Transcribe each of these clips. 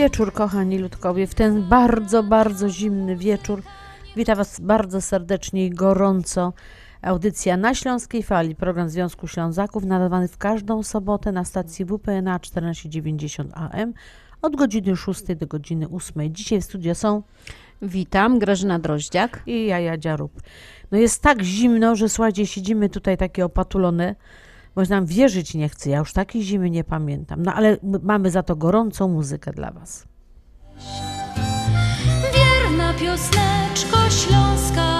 wieczór, kochani ludkowie. W ten bardzo, bardzo zimny wieczór witam Was bardzo serdecznie i gorąco. Audycja na Śląskiej Fali, program Związku Ślązaków, nadawany w każdą sobotę na stacji WPNA 1490 AM od godziny 6 do godziny 8. Dzisiaj w studio są Witam, Grażyna Droździak. i Jaja Dziarub. No jest tak zimno, że słuchajcie, siedzimy tutaj takie opatulone, nam wierzyć nie chce. Ja już takiej zimy nie pamiętam. No ale mamy za to gorącą muzykę dla Was. Wierna piosneczko Śląska,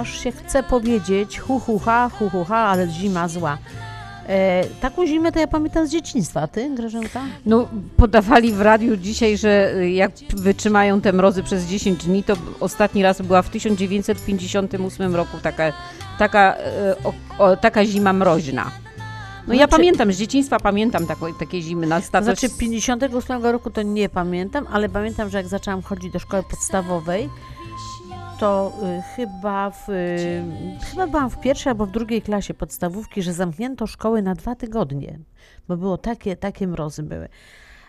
Aż się chce powiedzieć hu hu ha, hu hu ha, ale zima zła. E, taką zimę to ja pamiętam z dzieciństwa. Ty, Grażynka? No, podawali w radiu dzisiaj, że y, jak wytrzymają te mrozy przez 10 dni, to ostatni raz była w 1958 roku taka, taka, y, o, o, taka zima mroźna. No ja Znaczy- pamiętam, z dzieciństwa pamiętam taką, takie zimy na stacji. znaczy 58 roku to nie pamiętam, ale pamiętam, że jak zaczęłam chodzić do szkoły podstawowej, to y, chyba w, y, chyba byłam w pierwszej albo w drugiej klasie podstawówki, że zamknięto szkoły na dwa tygodnie, bo było takie, takie mrozy były.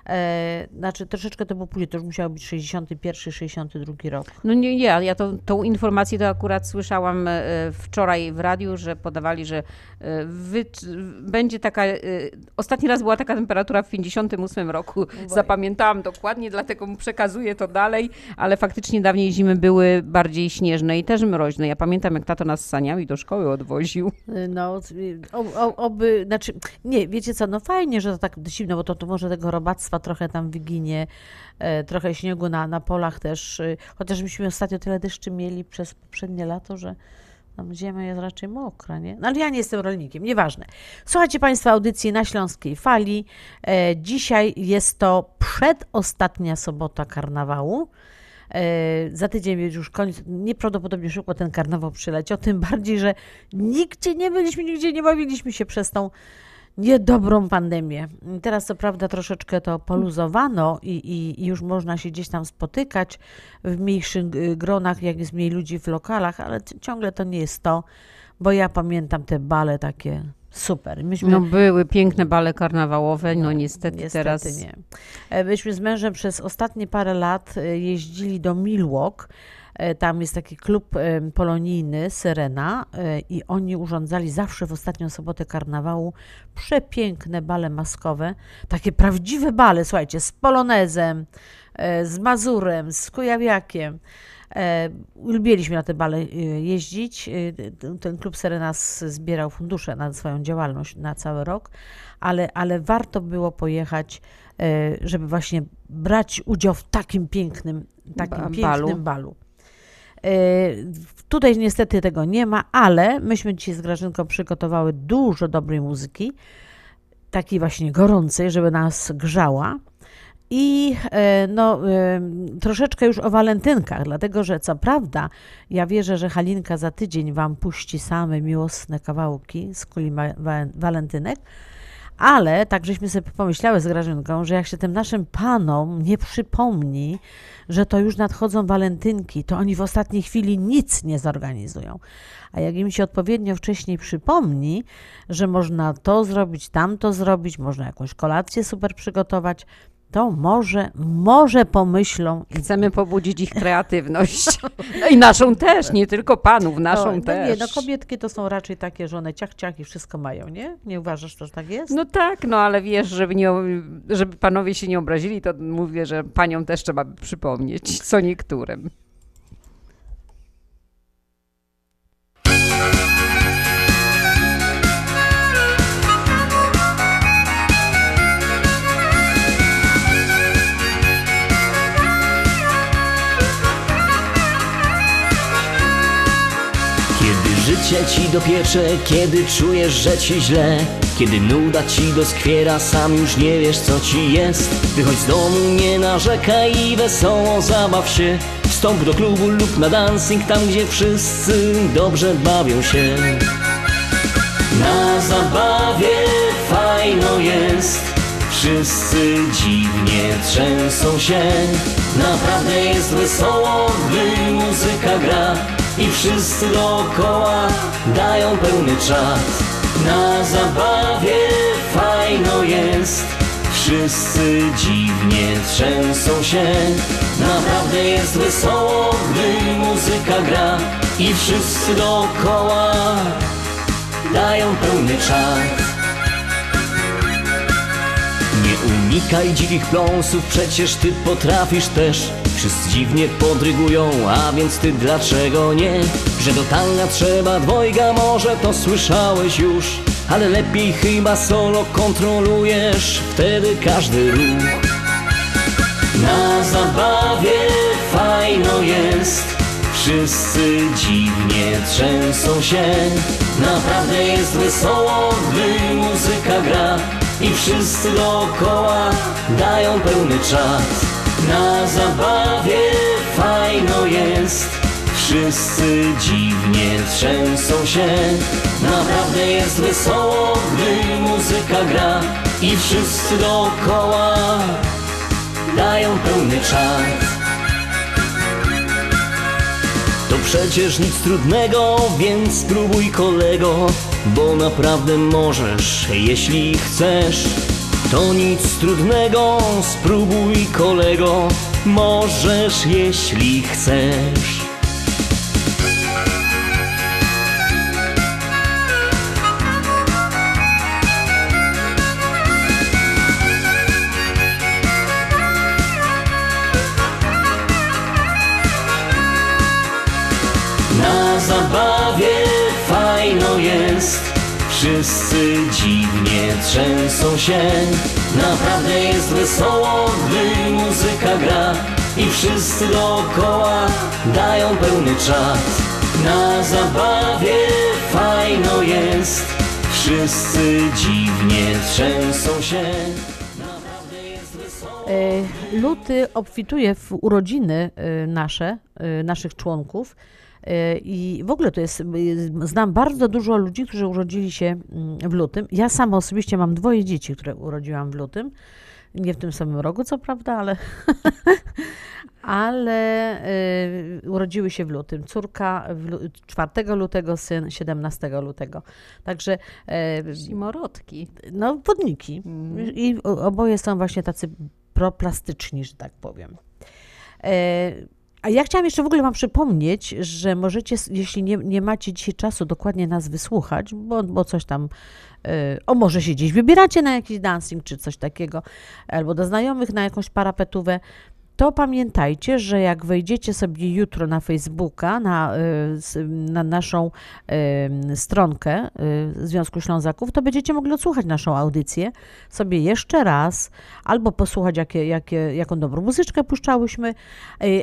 E, znaczy troszeczkę to było później, to już musiało być 61, 62 rok. No nie, nie, ja to, tą informację to akurat słyszałam e, wczoraj w radiu, że podawali, że e, wy, będzie taka, e, ostatni raz była taka temperatura w 58 roku, zapamiętałam dokładnie, dlatego mu przekazuję to dalej, ale faktycznie dawniej zimy były bardziej śnieżne i też mroźne. Ja pamiętam, jak tato nas saniami do szkoły odwoził. No, oby, znaczy, nie, wiecie co, no fajnie, że to tak zimno, bo to, to może tego robactwa trochę tam wyginie, e, trochę śniegu na, na polach też, y, chociaż myśmy ostatnio tyle deszczy mieli przez poprzednie lato, że tam ziemia jest raczej mokra, nie? No ale ja nie jestem rolnikiem, nieważne. Słuchajcie Państwa audycji na Śląskiej Fali. E, dzisiaj jest to przedostatnia sobota karnawału. E, za tydzień już koniec. Nieprawdopodobnie szybko ten karnawał przyleciał, tym bardziej, że nigdzie nie byliśmy, nigdzie nie bawiliśmy się przez tą niedobrą pandemię. Teraz co prawda troszeczkę to poluzowano i, i, i już można się gdzieś tam spotykać w mniejszych gronach, jak jest mniej ludzi w lokalach, ale ciągle to nie jest to, bo ja pamiętam te bale takie super. Myśmy No były piękne bale karnawałowe, no niestety, Niestety teraz... nie. E, Myśmy z mężem przez ostatnie parę lat e, jeździli do Milwaukee. E, Tam jest taki klub e, polonijny, Syrena, e, i oni urządzali zawsze w ostatnią sobotę karnawału przepiękne bale maskowe. Takie prawdziwe bale, słuchajcie, z polonezem, z mazurem, z kujawiakiem. Lubiliśmy na te bale jeździć. Ten klub Serenas zbierał fundusze na swoją działalność na cały rok, ale, ale warto było pojechać, żeby właśnie brać udział w takim pięknym, takim Ba- pięknym balu. E, Tutaj niestety tego nie ma, ale myśmy dzisiaj z Grażynką przygotowały dużo dobrej muzyki, takiej właśnie gorącej, żeby nas grzała. I e, no, e, troszeczkę już o walentynkach, dlatego że co prawda ja wierzę, że Halinka za tydzień Wam puści same miłosne kawałki z kuli walentynek, ale tak żeśmy sobie pomyślały z Grażynką, że jak się tym naszym panom nie przypomni, że to już nadchodzą walentynki, to oni w ostatniej chwili nic nie zorganizują. A jak im się odpowiednio wcześniej przypomni, że można to zrobić, tamto zrobić, można jakąś kolację super przygotować, to może, może pomyślą Chcemy pobudzić ich kreatywność. No I naszą też, nie tylko panów, naszą no, no też. nie, no kobietki to są raczej takie, że one ciach, ciach i wszystko mają, nie? Nie uważasz, że tak jest? No tak, no ale wiesz, żeby, nie, żeby panowie się nie obrazili, to mówię, że paniom też trzeba by przypomnieć, co niektórym. Życie ci dopiecze, kiedy czujesz, że ci źle. Kiedy nuda ci doskwiera, sam już nie wiesz co ci jest. Wychodź z domu, nie narzekaj i wesoło zabaw się. Wstąp do klubu lub na dancing, tam gdzie wszyscy dobrze bawią się. Na zabawie fajno jest. Wszyscy dziwnie trzęsą się. Naprawdę jest wesoło, gdy muzyka gra I wszyscy dookoła dają pełny czas. Na zabawie fajno jest. Wszyscy dziwnie trzęsą się. Naprawdę jest wesoło, gdy muzyka gra I wszyscy dookoła dają pełny czas. Nie unikaj dzikich pląsów, przecież ty potrafisz też Wszyscy dziwnie podrygują, a więc ty dlaczego nie? Że do tanga trzeba dwojga, może to słyszałeś już Ale lepiej chyba solo kontrolujesz wtedy każdy ruch Na zabawie fajno jest Wszyscy dziwnie trzęsą się Naprawdę jest wesoło, gdy muzyka gra I wszyscy dookoła dają pełny czas Na zabawie fajno jest. Wszyscy dziwnie trzęsą się. Naprawdę jest wesoło, gdy muzyka gra I wszyscy dookoła dają pełny czas to przecież nic trudnego, więc spróbuj kolego Bo naprawdę możesz, jeśli chcesz To nic trudnego, spróbuj kolego. Możesz, jeśli chcesz. Na zabawie fajno jest Wszyscy dziwnie trzęsą się. Naprawdę jest wesoło, gdy muzyka gra. I wszyscy dookoła dają pełny czas. Na zabawie fajno jest. Wszyscy dziwnie trzęsą się. E, Luty obfituje w urodziny e, nasze, e, naszych członków. E, I w ogóle to jest, e, znam bardzo dużo ludzi, którzy urodzili się mm, w lutym. Ja sama osobiście mam dwoje dzieci, które urodziłam w lutym. Nie w tym samym roku, co prawda, ale, ale e, urodziły się w lutym. Córka w lu- 4 lutego, syn 17 lutego. Także e, Zimorodki. no, wodniki. I o- oboje są właśnie tacy proplastyczni, że tak powiem. E, a ja chciałam jeszcze w ogóle Wam przypomnieć, że możecie, jeśli nie, nie macie dzisiaj czasu dokładnie nas wysłuchać, bo, bo coś tam, e, o może się gdzieś wybieracie na jakiś dancing czy coś takiego, albo do znajomych na jakąś parapetówę, to pamiętajcie, że jak wejdziecie sobie jutro na Facebooka, na, y, na naszą y, stronkę y, Związku Ślązaków, to będziecie mogli odsłuchać naszą audycję sobie jeszcze raz, albo posłuchać, jakie, jakie, jaką dobrą muzyczkę puszczałyśmy,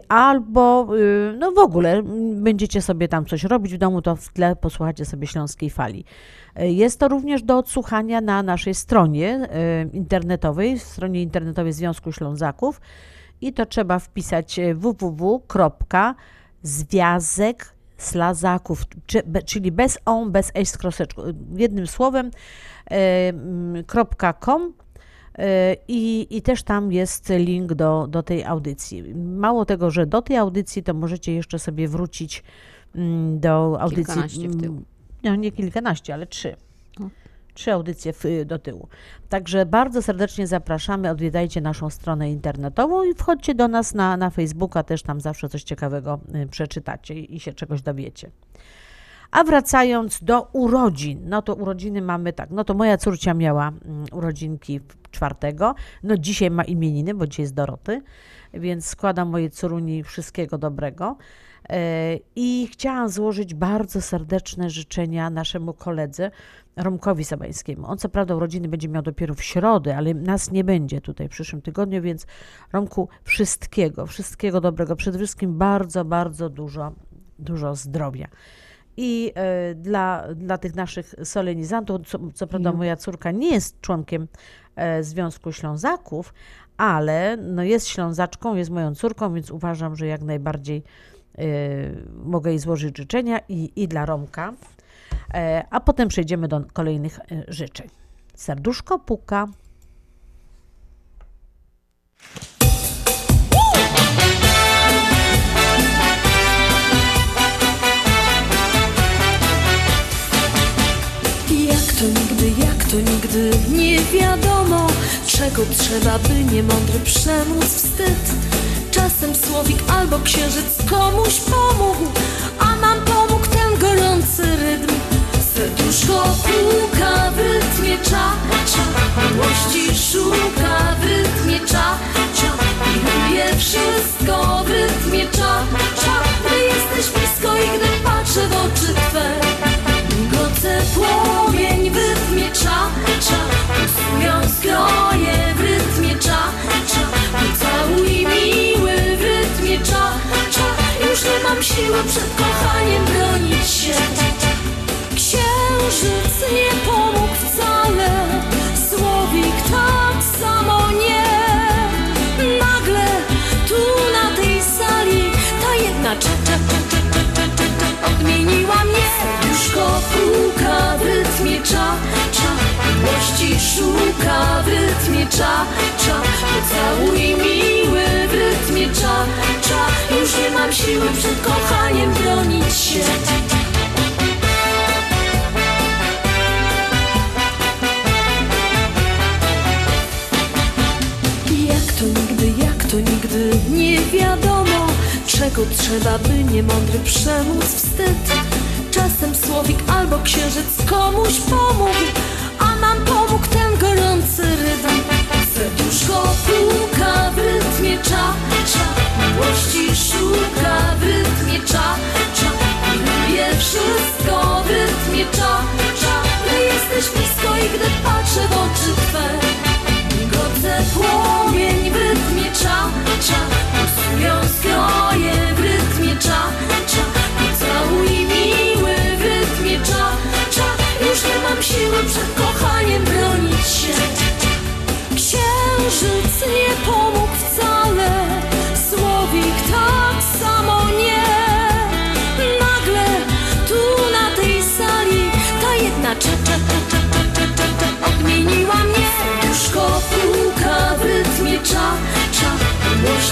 albo no w ogóle będziecie sobie tam coś robić w domu, to w tle posłuchacie sobie Śląskiej Fali. Jest to również do odsłuchania na naszej stronie internetowej, stronie internetowej Związku Ślązaków i to trzeba wpisać e, www.związek slazaków, czyli bez on, bez eś z kroseczką, jednym słowem e, .com e, i, i też tam jest link do, do tej audycji. Mało tego, że do tej audycji to możecie jeszcze sobie wrócić mm, do audycji. Kilkanaście w tył. mm, No, nie kilkanaście, ale trzy. Trzy audycje w, do tyłu. Także bardzo serdecznie zapraszamy, odwiedzajcie naszą stronę internetową i wchodźcie do nas na, na Facebooka, też tam zawsze coś ciekawego y, przeczytacie i, i się czegoś dowiecie. A wracając do urodzin, no to urodziny mamy tak, no to moja córcia miała mm, urodzinki czwartego, no dzisiaj ma imieniny, bo dzisiaj jest Doroty, więc składam mojej córuni wszystkiego dobrego. E, I chciałam złożyć bardzo serdeczne życzenia naszemu koledze Romkowi Sabańskiemu. On co prawda urodziny będzie miał dopiero w środę, ale nas nie będzie tutaj w przyszłym tygodniu, więc Romku wszystkiego, wszystkiego dobrego. Przede wszystkim bardzo, bardzo dużo, dużo zdrowia. I e, dla, dla tych naszych solenizantów, co, co prawda moja córka nie jest członkiem e, Związku Ślązaków, ale no jest Ślązaczką, jest moją córką, więc uważam, że jak najbardziej e, mogę jej złożyć życzenia i, i dla Romka. E, a potem przejdziemy do kolejnych e, życzeń. Serduszko puka. To nigdy, jak to nigdy nie wiadomo Czego trzeba, by niemądry przemóc wstyd Czasem słowik albo księżyc komuś pomógł A nam pomógł ten gorący rytm Serduszko puka w rytmie Miłości szuka w rytmie I lubię wszystko w rytmie Gdy jesteś blisko i gdy patrzę w oczy Twe Migoce płomień w rytmie cza, cza Pusują skroje w rytmie Pocałuj miły w rytmie Już nie mam siły przed kochaniem bronić się Nie pomógł wcale Słowik tak samo nie Nagle tu na tej sali Ta jedna cza, Odmieniła mnie Serduszko puka w rytmie cza, cza Miłości szuka w rytmie cza, cza Pocałuj miły w rytmie cza, cza Już nie mam siły przed kochaniem bronić się to nigdy, jak to nigdy nie wiadomo Czego trzeba, by niemądry przemóc wstyd. Czasem słowik albo księżyc komuś pomógł A nam pomógł ten gorący rytm. Serduszko puka w rytmie cza, cza. Miłości szuka w rytmie cza, cza. I lubię wszystko w rytmie cza, cza. Gdy jesteś blisko i gdy patrzę w oczy Twe. Migoce rytmie cza, cza Pusują skroje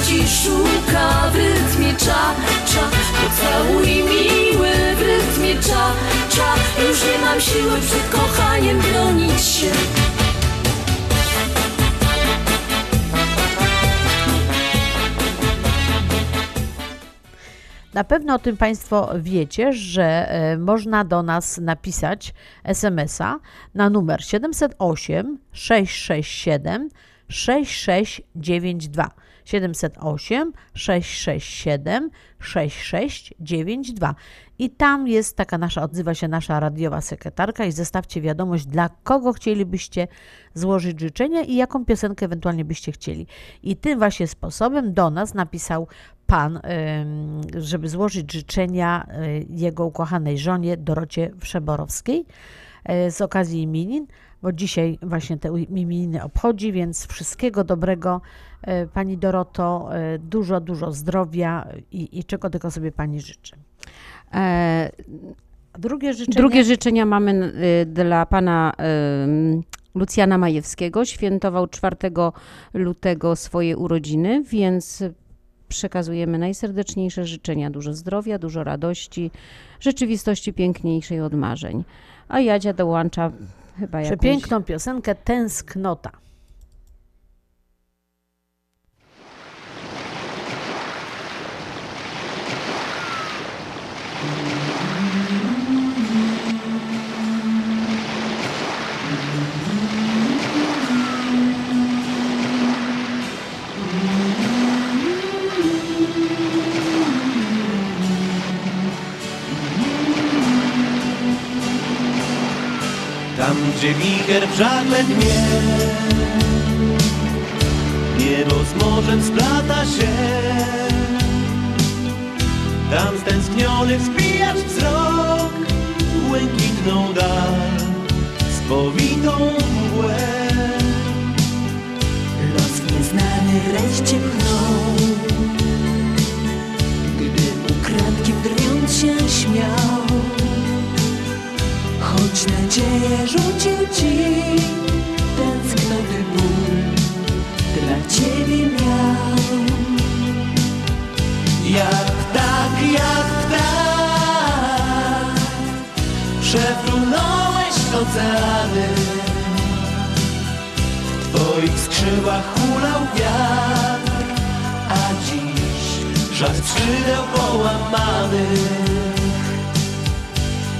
Szuka w rytmie cza, cza. Pocałuj miły w rytmie cza, cza. Już nie mam siły przed kochaniem bronić się. Na pewno o tym Państwo wiecie, że e, można do nas napisać SMS-a na numer 708 667 6692. 708 667 6692. I tam jest taka nasza, odzywa się nasza radiowa sekretarka i zostawcie wiadomość, dla kogo chcielibyście złożyć życzenia i jaką piosenkę ewentualnie byście chcieli. I tym właśnie sposobem do nas napisał pan, żeby złożyć życzenia y, jego ukochanej żonie Dorocie Wszeborowskiej y, z okazji imienin, bo dzisiaj właśnie te imieniny obchodzi, więc wszystkiego dobrego pani Doroto, y, dużo, dużo zdrowia i, i czego tylko sobie pani życzę. E, Drugie życzenie. Drugie życzenia mamy y, dla pana Lucjana Majewskiego. Świętował 4 lutego swoje urodziny, więc przekazujemy najserdeczniejsze życzenia. Dużo zdrowia, dużo radości, rzeczywistości piękniejszej od marzeń. A Jadzia dołącza chyba jakąś... Przepiękną piosenkę Tęsknota. Gdzie wicher w żagle dnie Niebo z morzem splata się. Tam stęskniony wzbijasz wzrok Błękitną dal Spowitą mgłę. Los nieznany rejście pchnął Gdy ukradkiem drwiąc się śmiał Choć nadzieję rzucił ci Tęsknoty ból. Dla ciebie miał. Jak ptak, jak ptak Przefrunąłeś oceany. W twoich skrzydłach hulał wiatr A dziś żar skrzydeł połamanych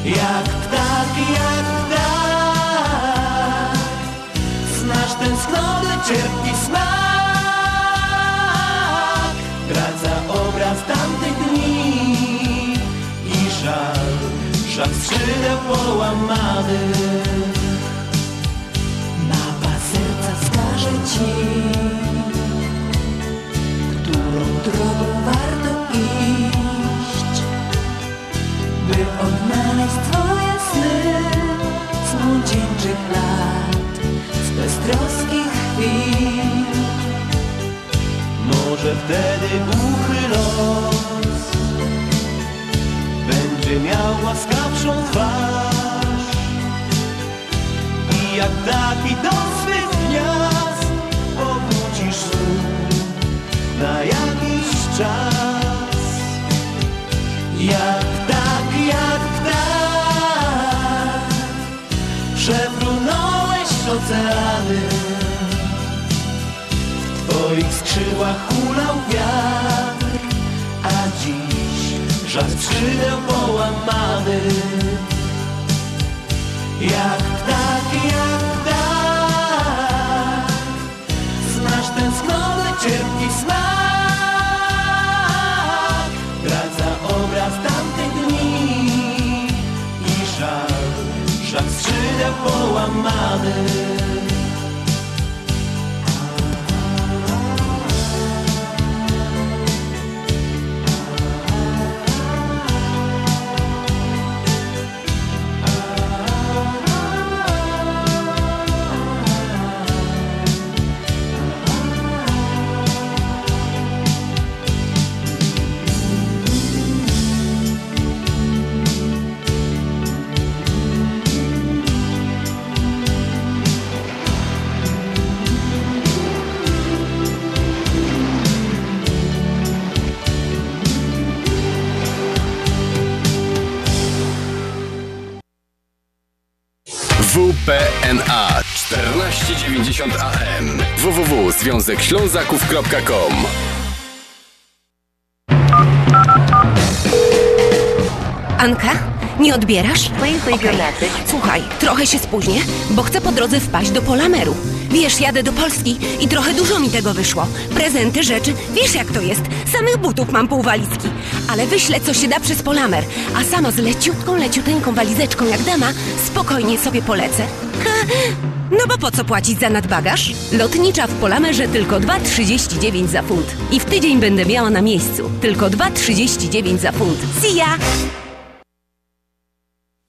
Jak ptak, jak ptak. Znasz tęsknoty, cierpi smak. Wraca obraz tamtych dni. I żal, żal skrzydeł połamanych ci Którą drogą warto iść By odnaleźć twoje sny. Z młodzieńczych lat Z beztroskich chwil. Może wtedy głuchy los Będzie miał łaskawszą twarz. I jak taki do swych gniazd Powrócisz znów na jakiś czas. Jak oceany w twoich skrzydłach hulał wiatr, a dziś żar skrzydeł połamany. Jak ptak, jak ptak, znasz tęsknotę, cierpki smak. Połamany. WPNA 1490 AM www.związekślązaków.com Anka, nie odbierasz? Słuchaj, trochę się spóźnię, bo chcę po drodze wpaść do Polameru. Wiesz, jadę do Polski i trochę dużo mi tego wyszło. Prezenty, rzeczy, wiesz jak to jest. Samych butów mam pół walizki. Ale wyślę, co się da przez Polamer. A sama z leciutką, leciuteńką walizeczką jak dama, spokojnie sobie polecę. No bo po co płacić za nadbagaż? Lotnicza w Polamerze tylko 2,39 za funt. I w tydzień będę miała na miejscu. Tylko 2,39 za funt. See ya!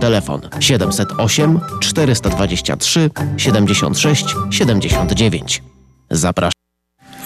Telefon 708 423 76 79. Zapraszam.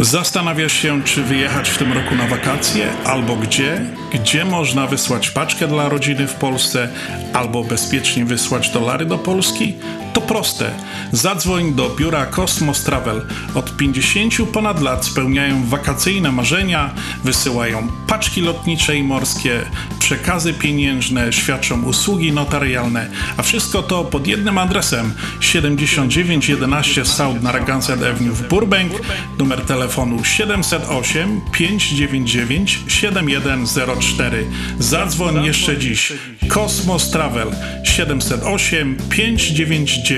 Zastanawiasz się, czy wyjechać w tym roku na wakacje, albo gdzie? Gdzie można wysłać paczkę dla rodziny w Polsce, albo bezpiecznie wysłać dolary do Polski? To proste. Zadzwoń do biura Cosmos Travel. Od 50 ponad lat spełniają wakacyjne marzenia, wysyłają paczki lotnicze i morskie, przekazy pieniężne, świadczą usługi notarialne, a wszystko to pod jednym adresem 7911 South Narragansett Avenue w Burbank, numer telefonu 708 599 7104. Zadzwoń jeszcze dziś. Cosmos Travel 708 599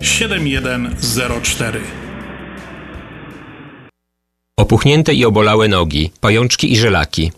7104. Opuchnięte i obolałe nogi, pajączki i żelaki,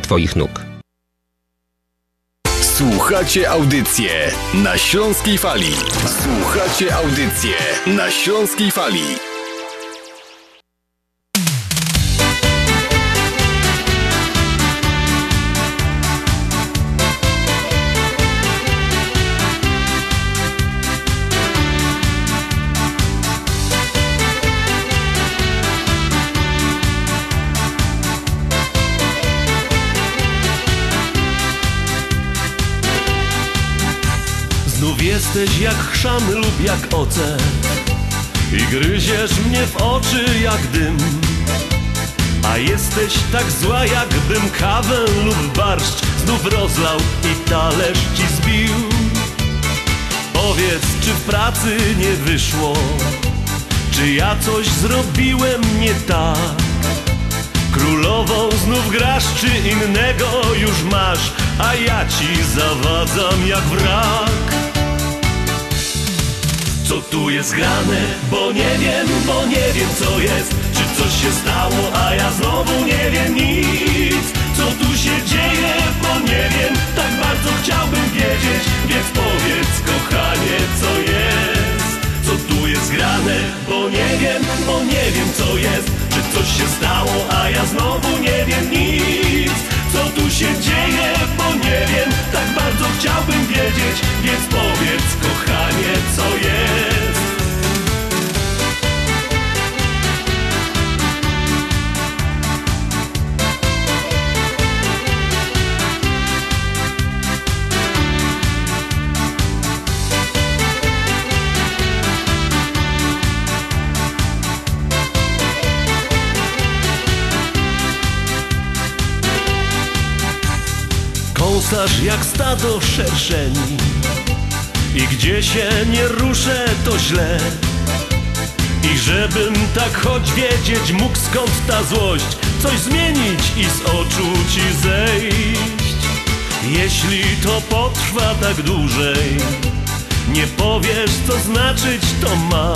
Twoich nóg. Słuchacie audycję na Śląskiej Fali. Słuchacie audycję na Śląskiej Fali. Jesteś jak chrzan lub jak oce. I gryziesz mnie w oczy jak dym. A jesteś tak zła jakbym kawę lub barszcz Znów rozlał i talerz ci zbił. Powiedz, czy w pracy nie wyszło? Czy ja coś zrobiłem nie tak? Królową znów grasz, czy innego już masz? A ja ci zawadzam jak wrak co tu jest grane? Bo nie wiem, bo nie wiem co jest. Czy coś się stało, a ja znowu nie wiem nic. Co tu się dzieje, bo nie wiem. Tak bardzo chciałbym wiedzieć. Więc powiedz kochanie co jest? Co tu jest grane? Bo nie wiem, bo nie wiem co jest. Czy coś się stało, a ja znowu nie wiem nic. Co tu się dzieje, bo nie wiem. Tak bardzo chciałbym wiedzieć. Więc powiedz kochanie Kąsasz jak stado szerszeni I gdzie się nie ruszę to źle. I żebym tak choć wiedzieć mógł skąd ta złość. Coś zmienić i z oczu ci zejść. Jeśli to potrwa tak dłużej Nie powiesz co znaczyć to ma.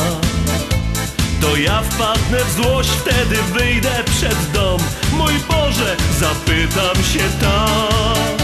To ja wpadnę w złość, wtedy wyjdę przed dom. Mój Boże, zapytam się tak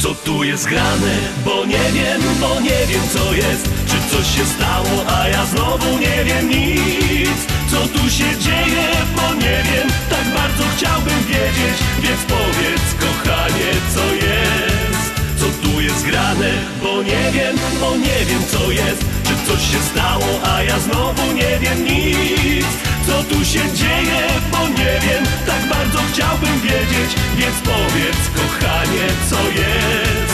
Co tu jest grane? Bo nie wiem, bo nie wiem co jest. Czy coś się stało, a ja znowu nie wiem nic. Co tu się dzieje, bo nie wiem. Tak bardzo chciałbym wiedzieć, więc powiedz kochanie, co jest? Co tu jest grane, bo nie wiem, bo nie wiem co jest. Czy coś się stało, a ja znowu nie wiem nic Co tu się dzieje, bo nie wiem. Tak bardzo chciałbym wiedzieć, więc powiedz kochanie, co jest.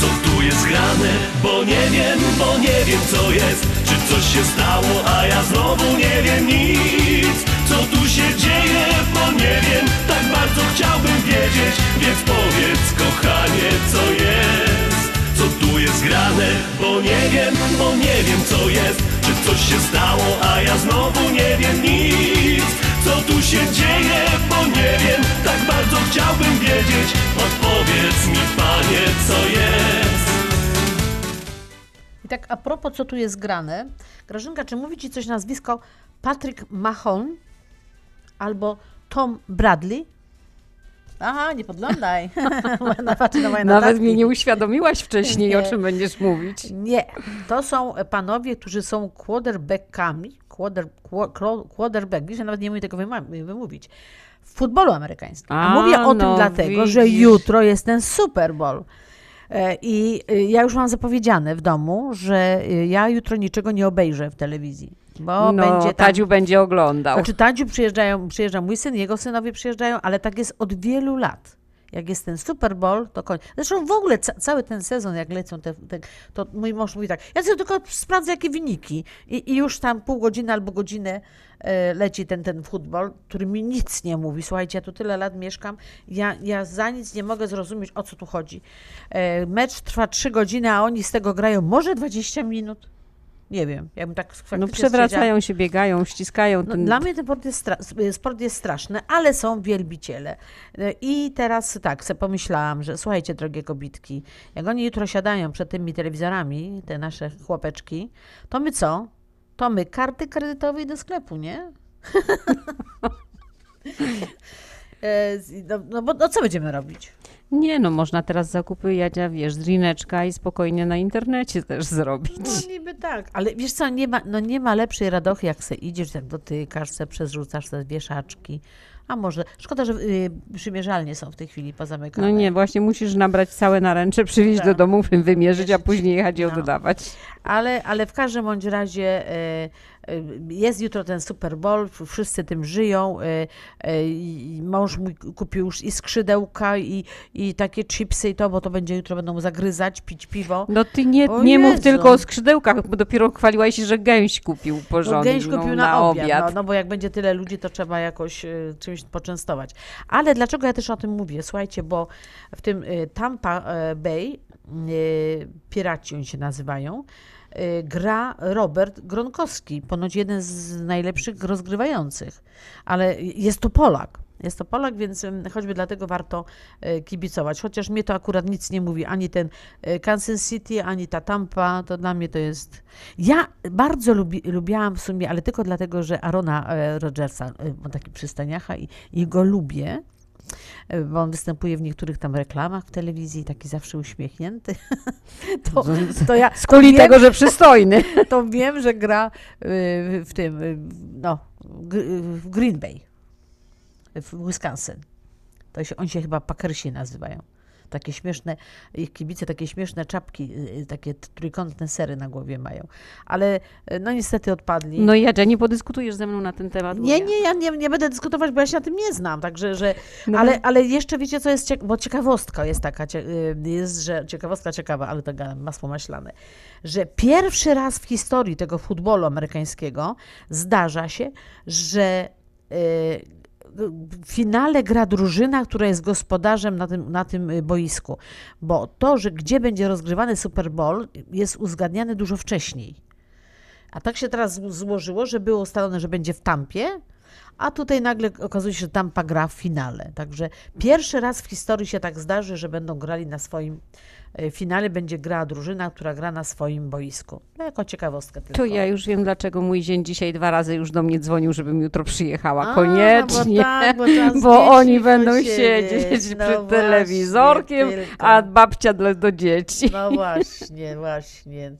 Co tu jest grane, bo nie wiem, bo nie wiem co jest. Czy coś się stało, a ja znowu nie wiem nic Co tu się dzieje, bo nie wiem Tak bardzo chciałbym wiedzieć. Więc powiedz kochanie, co jest Co tu jest grane, bo nie wiem, bo nie wiem co jest. Czy coś się stało, a ja znowu nie wiem nic. Co tu się dzieje, bo nie wiem Tak bardzo chciałbym wiedzieć. Odpowiedz mi panie, co jest. I tak a propos, co tu jest grane, Grażynka, czy mówi Ci coś nazwisko Patrick Mahon albo Tom Bradley? Aha, nie podglądaj. Nawet notatki. mnie nie uświadomiłaś wcześniej, Nie. o czym będziesz mówić. Nie, to są panowie, którzy są quarterbackami, quarter, qua- qua- quarterback, wiesz, ja nawet nie umiem tego wymówić, w futbolu amerykańskim. A, A, mówię o tym no dlatego, że widzisz. jutro jest ten Super Bowl. E, I y, ja już mam zapowiedziane w domu, że y, ja jutro niczego nie obejrzę w telewizji, bo no, będzie tam... Tadziu będzie oglądał. Znaczy Tadziu przyjeżdżają, przyjeżdża mój syn, jego synowie przyjeżdżają, ale tak jest od wielu lat. Jak jest ten Super Bowl, to koniec. Zresztą w ogóle ca- cały ten sezon, jak lecą te, te, to mój mąż mówi tak, ja sobie tylko sprawdzę jakie wyniki i, i już tam pół godziny albo godzinę e, leci ten, ten futbol, który mi nic nie mówi. Słuchajcie, ja tu tyle lat mieszkam, ja, ja za nic nie mogę zrozumieć, o co tu chodzi. E, mecz trwa trzy godziny, a oni z tego grają może 20 minut. Nie wiem, jakbym tak No przewracają się, biegają, ściskają. No, ten... Dla mnie ten sport jest, stra- sport jest straszny, ale są wielbiciele. E, I teraz tak, sobie pomyślałam, że słuchajcie, drogie kobitki, jak oni jutro siadają przed tymi telewizorami, te nasze chłopeczki, to my co? To my karty kredytowe do sklepu, nie? E, no, no bo no, co będziemy robić? Nie no, można teraz zakupy jadzia, wiesz, z rineczka i spokojnie na internecie też zrobić. No niby tak, ale wiesz co, nie ma, no nie ma lepszej radochy, jak se idziesz, tak dotykasz se, przezrzucasz te wieszaczki. A może, szkoda, że y, przymierzalnie są w tej chwili pozamykane. No nie, właśnie musisz nabrać całe naręcze, przywieźć Tak. do domu, wymierzyć, a później jechać je No. oddawać. Ale, ale w każdym bądź razie e, jest jutro ten Super Bowl, wszyscy tym żyją. e, e, Mąż mój kupił już i skrzydełka, i, i takie chipsy i to, bo to będzie jutro będą zagryzać, pić piwo. No ty nie, O nie mów tylko o skrzydełkach, bo dopiero chwaliłaś się, że gęś kupił No, porządną gęś kupił na, obiad, No, no bo jak będzie tyle ludzi, to trzeba jakoś y, czymś poczęstować. Ale dlaczego ja też o tym mówię? Słuchajcie, bo w tym Tampa Bay, Piraci oni się nazywają, gra Robert Gronkowski, ponoć jeden z najlepszych rozgrywających. Ale jest to Polak. Jest to Polak, więc choćby dlatego warto y, kibicować. Chociaż mnie to akurat nic nie mówi. Ani ten y, Kansas City, ani ta Tampa, to dla mnie to jest... Ja bardzo lubi, lubiałam w sumie, ale tylko dlatego, że Arona e, Rodgersa, e, ma taki przystaniacha i, i go lubię, bo on występuje w niektórych tam reklamach w telewizji, taki zawsze uśmiechnięty. to, to ja Z kuli tego, że przystojny. to wiem, że gra y, w tym, y, no, w Green Bay, w Wisconsin. To się, oni się chyba Packersi nazywają. Takie śmieszne, ich kibice takie śmieszne czapki, y, takie trójkątne sery na głowie mają. Ale y, no niestety odpadli. No Jadzia, nie podyskutujesz ze mną na ten temat? Nie, ja- nie, ja nie, nie będę dyskutować, bo ja się na tym nie znam, także, że, No ale, ale jeszcze wiecie, co jest, bo ciekawostka jest taka, y, jest, że ciekawostka ciekawa, ale to masło maślane, że pierwszy raz w historii tego futbolu amerykańskiego zdarza się, że y, w finale gra drużyna, która jest gospodarzem na tym, na tym y, boisku, bo to, że gdzie będzie rozgrywany Super Bowl jest uzgadniane dużo wcześniej. A tak się teraz zł- złożyło, że było ustalone, że będzie w Tampie, a tutaj nagle okazuje się, że Tampa gra w finale. Także pierwszy raz w historii się tak zdarzy, że będą grali na swoim e, finale, będzie grała drużyna, która gra na swoim boisku. No, jako ciekawostkę tylko. To ja już wiem, dlaczego mój zięć dzisiaj dwa razy już do mnie dzwonił, żebym jutro przyjechała. A, Koniecznie. bo tak, bo bo oni będą siedzieć No przed telewizorkiem, tylko. a babcia dla, do dzieci. No właśnie, właśnie.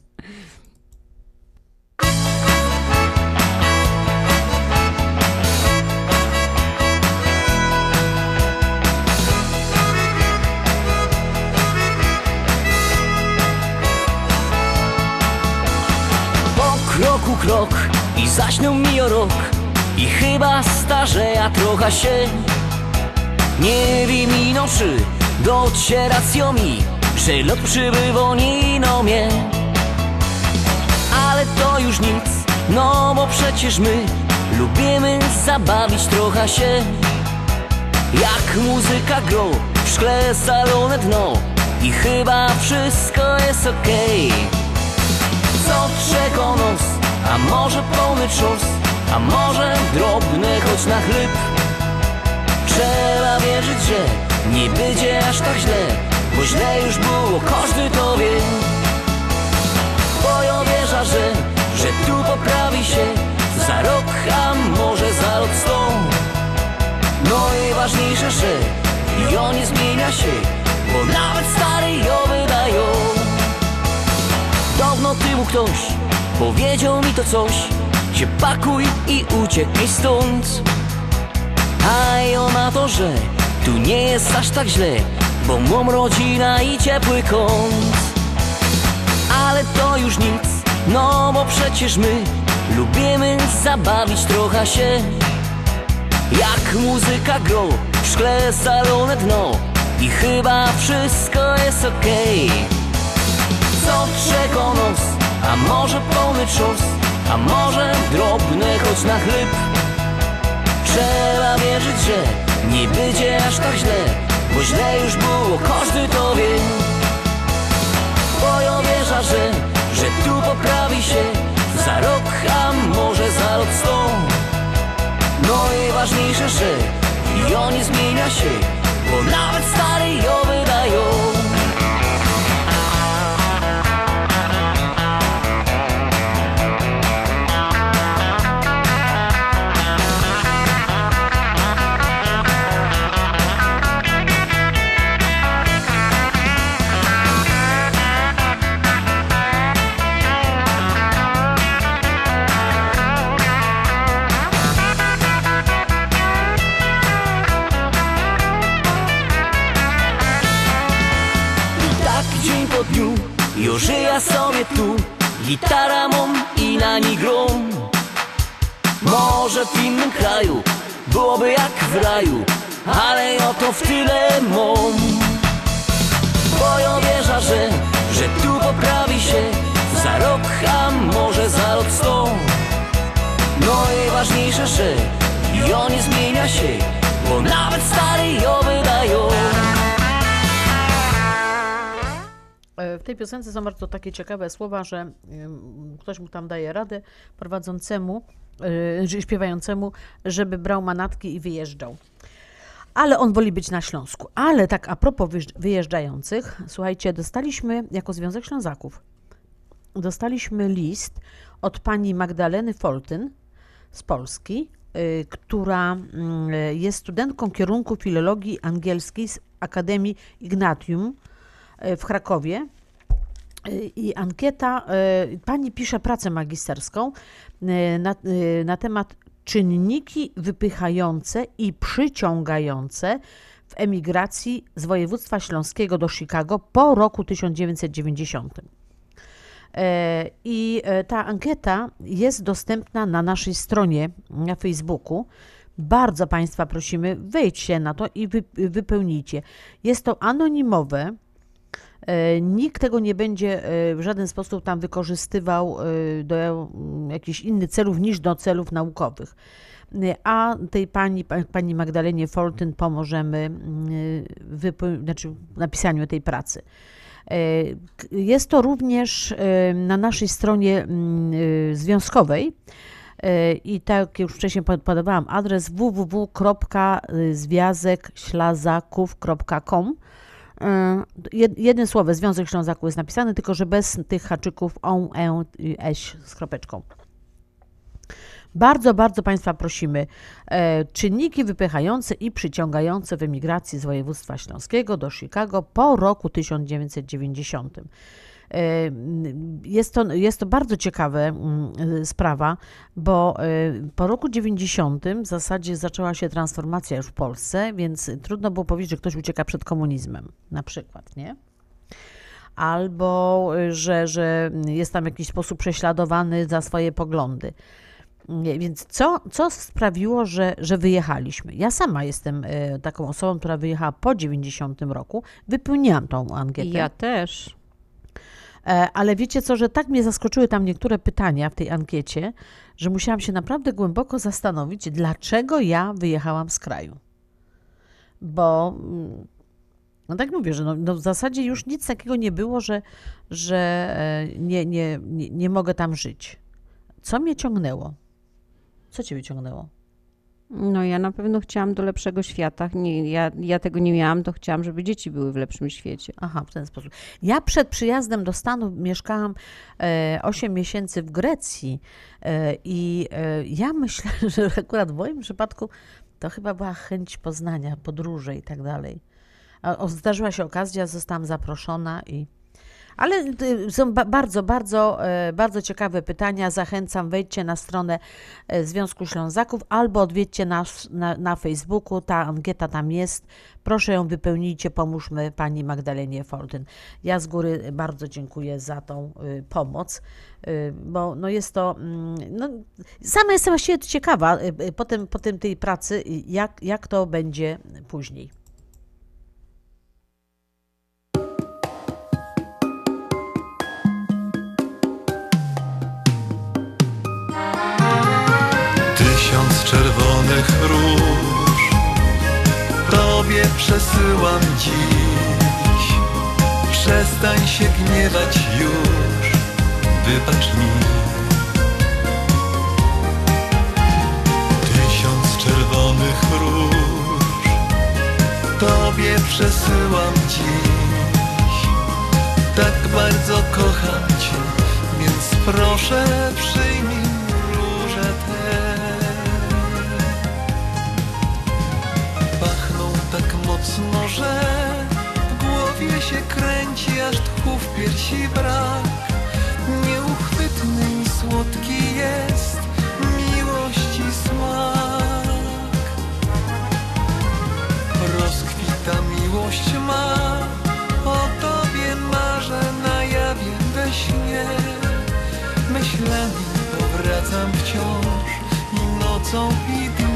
Krok i zaśnią mi o rok. I chyba starzeja trochę się Nie wiem ino czy docieracją mi Że lot przybywa nino mnie Ale to już nic, no bo przecież my Lubimy zabawić trochę się. Jak muzyka gro, w szkle salone dno I chyba wszystko jest okej. Co czego nos A może pełny czos A może drobny choć na chleb Trzeba wierzyć, że nie będzie aż tak źle Bo źle już było, każdy to wie. Bo ja wierzę, że, że tu poprawi się Za rok, a może za rok sto No i ważniejsze, że jo nie zmienia się Bo nawet stary jo wydają. Dawno temu ktoś powiedział mi to coś Się pakuj i uciekaj stąd. A ja na to, że tu nie jest aż tak źle Bo mam rodzina i ciepły kąt. Ale to już nic, no bo przecież my Lubimy zabawić trochę się. Jak muzyka gro, w szkle salone dno I chyba wszystko jest okej. Co czego nos A może pełny czos A może drobny choć na chleb? Trzeba wierzyć, że nie będzie aż tak źle Bo źle już było, każdy to wie. Bo ja wierzę, że, że tu poprawi się Za rok, a może za rok sto. No i ważniejsze, że jo nie zmienia się Bo nawet stary jo wydają Już ja sobie tu Gitara mam i na niej grom Może w innym kraju Byłoby jak w raju Ale oto w tyle mam Bo ja wierzę, że Że tu poprawi się Za rok, a może za rok sto No i ważniejsze, że Jo nie zmienia się Bo nawet stary jo wydają W tej piosence są bardzo takie ciekawe słowa, że ktoś mu tam daje radę prowadzącemu, czy śpiewającemu, żeby brał manatki i wyjeżdżał. Ale on woli być na Śląsku. Ale tak a propos wyjeżdż- wyjeżdżających, słuchajcie, dostaliśmy jako Związek Ślązaków, dostaliśmy list od pani Magdaleny Foltyn z Polski, y, która mm, jest studentką kierunku filologii angielskiej z Akademii Ignatium w Krakowie. Y, I ankieta, y, pani pisze pracę magisterską na, na temat czynniki wypychające i przyciągające w emigracji z województwa śląskiego do Chicago po roku 1990. E, I e, ta ankieta jest dostępna na naszej stronie na Facebooku. Bardzo Państwa prosimy, wejdźcie na to i wy, wypełnijcie. Jest to anonimowe. E, Nikt tego nie będzie e, w żaden sposób tam wykorzystywał e, do mm, jakichś innych celów niż do celów naukowych. A tej pani, pa- pani Magdalenie Foltyn pomożemy mm, znaczy w napisaniu tej pracy. Jest to również na naszej stronie mm, związkowej. I tak jak już wcześniej pod- podawałam adres www.związek-ślazaków.com. E, jed- Jednym słowem, Związek Ślązaków jest napisany, tylko że bez tych haczyków on, e, i, eś z kropeczką. Bardzo, bardzo Państwa prosimy, e, czynniki wypychające i przyciągające w emigracji z województwa śląskiego do Chicago po roku 1990. E, Jest to, jest to bardzo ciekawa sprawa, bo e, po roku 90 w zasadzie zaczęła się transformacja już w Polsce, więc trudno było powiedzieć, że ktoś ucieka przed komunizmem, na przykład, nie? Albo y, że, że jest tam w jakiś sposób prześladowany za swoje poglądy. Więc co, co sprawiło, że, że wyjechaliśmy? Ja sama jestem taką osobą, która wyjechała po 90 roku. Wypełniłam tą ankietę. Ja też. E, Ale wiecie co, że tak mnie zaskoczyły tam niektóre pytania w tej ankiecie, że musiałam się naprawdę głęboko zastanowić, dlaczego ja wyjechałam z kraju. Bo, mm, no tak mówię, że no, no w zasadzie już nic takiego nie było, że, że e, nie, nie, nie, nie mogę tam żyć. Co mnie ciągnęło? Co ciebie ciągnęło? No ja na pewno chciałam do lepszego świata. Nie, ja, ja tego nie miałam, to chciałam, żeby dzieci były w lepszym świecie. Aha, w ten sposób. Ja przed przyjazdem do Stanów mieszkałam e, 8 miesięcy w Grecji e, i e, ja myślę, że akurat w moim przypadku to chyba była chęć poznania, podróży i tak dalej. A, o, zdarzyła się okazja, zostałam zaproszona i ale y, są ba- bardzo, bardzo, e, bardzo ciekawe pytania. Zachęcam, wejdźcie na stronę e, Związku Ślązaków albo odwiedźcie nas na, na Facebooku. Ta ankieta tam jest. Proszę ją wypełnijcie, pomóżmy pani Magdalenie Fortyn. Ja z góry bardzo dziękuję za tą y, pomoc, y, bo no jest to. mm, No, sama jestem właściwie ciekawa y, y, po tym, po tym tej pracy, y, jak, jak to będzie później. Czerwonych róż. Tobie przesyłam dziś. Przestań się gniewać już. Wybacz mi. Tysiąc czerwonych róż. Tobie przesyłam dziś. Tak bardzo kocham Cię Więc proszę przyjmij tak mocno, że w głowie się kręci, aż tchu w piersi brak. Nieuchwytny i słodki jest miłości smak. Rozkwita miłość ma, o tobie marzę na jawie we śnie. Myślami powracam wciąż i nocą i dniem.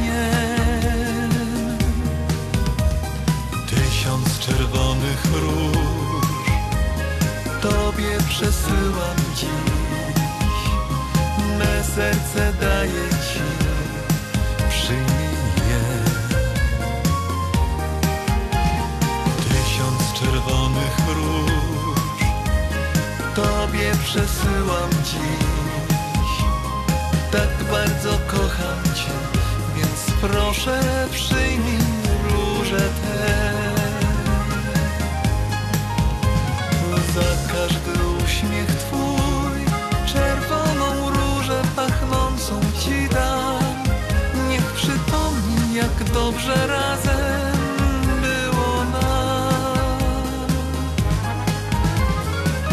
Czerwonych róż. Tobie przesyłam dziś. Me serce daję Ci. Przyjmij je. Tysiąc czerwonych róż. Tobie przesyłam dziś. Tak bardzo kocham Cię Więc proszę przyjmij róże te uśmiech Twój Czerwoną różę pachnącą Ci dam. Niech przypomni jak dobrze razem było nam.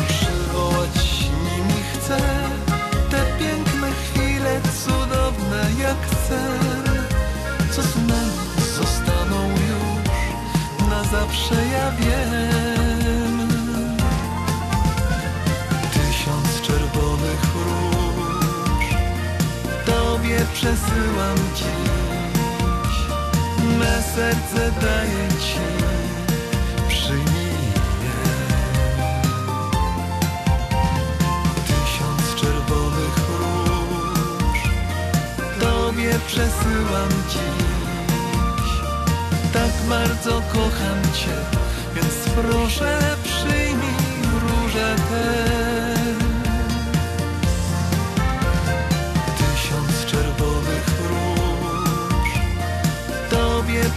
Przywołać nimi chcę Te piękne chwile cudowne jak sen. Co z nami zostaną już? Na zawsze ja wiem przesyłam dziś Me serce daję Ci. Przyjmij Tysiąc czerwonych róż. Tobie przesyłam dziś Tak bardzo kocham Cię Więc proszę przyjmij róże te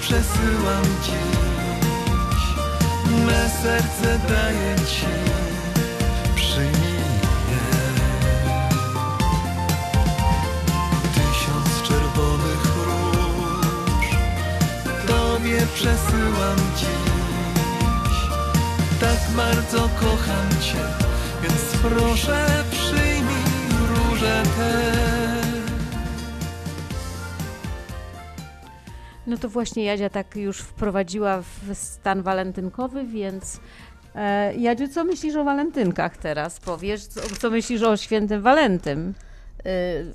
przesyłam dziś. Me serce daję ci Przyjmij je Tysiąc czerwonych róż Tobie przesyłam dziś. Tak bardzo kocham cię Więc proszę przyjmij róże te No to właśnie Jadzia tak już wprowadziła w stan walentynkowy, więc e, Jadziu, co myślisz o walentynkach teraz? Powiesz, co, co myślisz o świętym Walentym?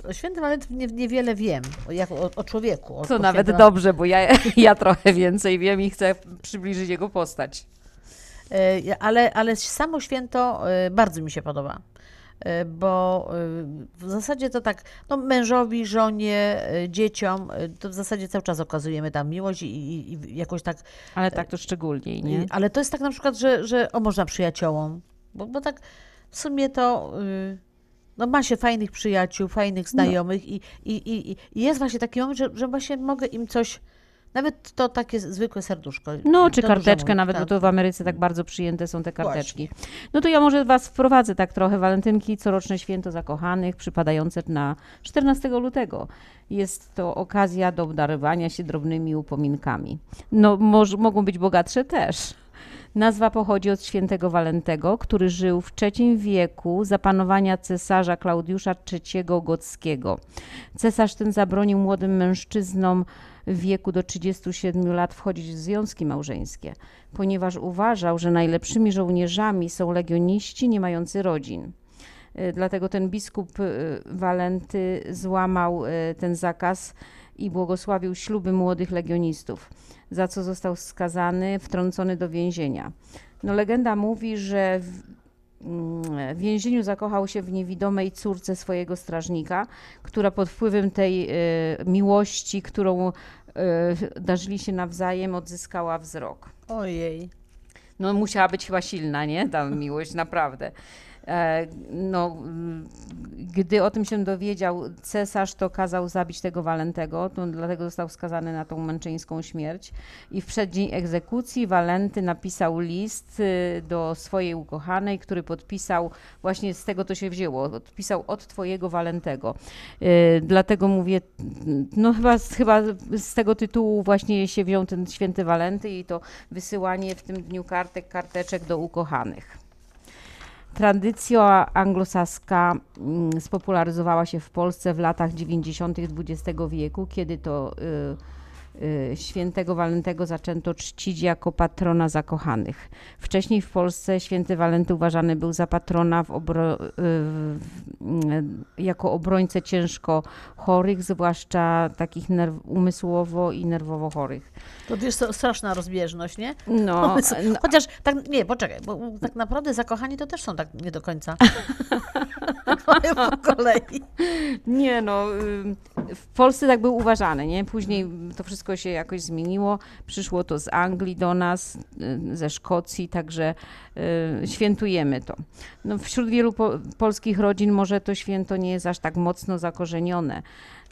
Y, O świętym Walentym nie, niewiele wiem, o, jak, o, o człowieku. O, Co o nawet świętym- dobrze, bo ja, ja trochę więcej wiem i chcę przybliżyć jego postać. Y, Ale, ale samo święto y, bardzo mi się podoba. Y, Bo y, w zasadzie to tak, no mężowi, żonie, y, dzieciom, to w zasadzie cały czas okazujemy tam miłość i, i, i jakoś tak Ale tak to szczególniej, nie? Ale to jest tak na przykład, że, że o można przyjaciołom, bo, bo tak w sumie to y, no ma się fajnych przyjaciół, fajnych znajomych i, i, i, i- i jest właśnie taki moment, że, że właśnie mogę im coś, nawet to takie zwykłe serduszko. No, czy karteczkę nawet, tak. bo to w Ameryce tak bardzo przyjęte są te karteczki. No to ja może was wprowadzę tak trochę. Walentynki, coroczne święto zakochanych, przypadające na 14 lutego. Jest to okazja do obdarowania się drobnymi upominkami. No, moż, mogą być bogatsze też. Nazwa pochodzi od świętego Walentego, który żył w III wieku za panowania cesarza Klaudiusza III Gockiego. Cesarz ten zabronił młodym mężczyznom w wieku do 37 lat wchodzić w związki małżeńskie, ponieważ uważał, że najlepszymi żołnierzami są legioniści nie mający rodzin. Y, Dlatego ten biskup y, Walenty złamał y, ten zakaz i błogosławił śluby młodych legionistów, za co został skazany, wtrącony do więzienia. No, legenda mówi, że w, więzieniu zakochał się w niewidomej córce swojego strażnika, która pod wpływem tej y, miłości, którą y, darzyli się nawzajem, odzyskała wzrok. Ojej. No musiała być chyba silna, nie? Ta miłość, naprawdę. E, No, mm, gdy o tym się dowiedział cesarz, to kazał zabić tego Walentego, to dlatego został skazany na tą męczeńską śmierć. I w przeddzień egzekucji Walenty napisał list y, do swojej ukochanej, który podpisał, właśnie z tego to się wzięło, odpisał od twojego Walentego. Y, Dlatego mówię, no chyba, chyba z tego tytułu właśnie się wziął ten święty Walenty i to wysyłanie w tym dniu kartek, karteczek do ukochanych. Tradycja anglosaska mm, spopularyzowała się w Polsce w latach 90. XX wieku, kiedy to y, świętego Walentego zaczęto czcić jako patrona zakochanych. Wcześniej w Polsce święty Walenty uważany był za patrona obro, y, y, jako obrońcę ciężko chorych, zwłaszcza takich nerw, umysłowo i nerwowo chorych. To wiesz, co, straszna rozbieżność, nie? No. Chociaż, tak, nie, poczekaj, bo tak naprawdę zakochani to też są tak nie do końca. po kolei. Nie no, ym, w Polsce tak był uważany, nie? Później to wszystko się jakoś zmieniło. Przyszło to z Anglii do nas, y, ze Szkocji, także y, świętujemy to. No, wśród wielu po, polskich rodzin może to święto nie jest aż tak mocno zakorzenione.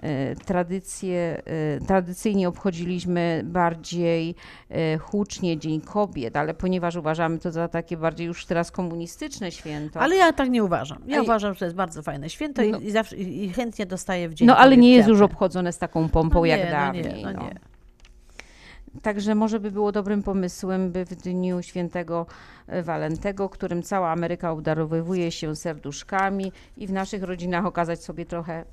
Y, Tradycje, y, tradycyjnie obchodziliśmy bardziej y, hucznie Dzień Kobiet, ale ponieważ uważamy to za takie bardziej już teraz komunistyczne święto. Ale ja tak nie uważam. Ja Ej. uważam, że to jest bardzo fajne święto No. i, i, zawsze, i, i chętnie dostaję w dzień No ale kobiet nie jest już obchodzone z taką pompą No jak nie, no dawniej. nie, no no. nie. Także może by było dobrym pomysłem, by w dniu świętego e, Walentego, którym cała Ameryka obdarowywuje się serduszkami i w naszych rodzinach okazać sobie trochę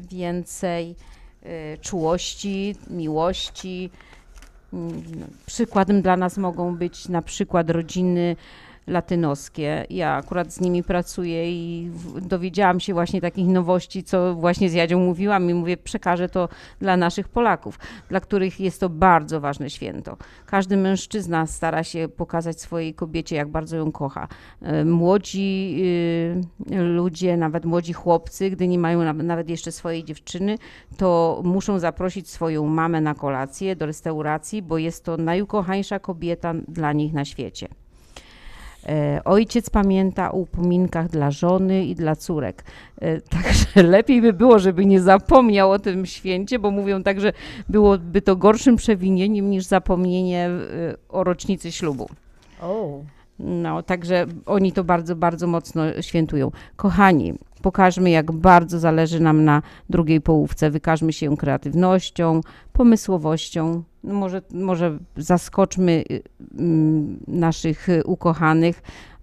więcej e, czułości, miłości. Mm, Przykładem dla nas mogą być na przykład rodziny latynoskie. Ja akurat z nimi pracuję i dowiedziałam się właśnie takich nowości, co właśnie z Jadzią mówiłam i mówię, przekażę to dla naszych Polaków, dla których jest to bardzo ważne święto. Każdy mężczyzna stara się pokazać swojej kobiecie, jak bardzo ją kocha. E, Młodzi y, ludzie, nawet młodzi chłopcy, gdy nie mają na- nawet jeszcze swojej dziewczyny, to muszą zaprosić swoją mamę na kolację do restauracji, bo jest to najukochańsza kobieta dla nich na świecie. E, Ojciec pamięta o upominkach dla żony i dla córek. E, Także lepiej by było, żeby nie zapomniał o tym święcie, bo mówią tak, że byłoby to gorszym przewinieniem niż zapomnienie e, o rocznicy ślubu. O. No, także oni to bardzo, bardzo mocno świętują. Kochani, pokażmy, jak bardzo zależy nam na drugiej połówce. Wykażmy się kreatywnością, pomysłowością. No może, może zaskoczmy y, mm, naszych y, ukochanych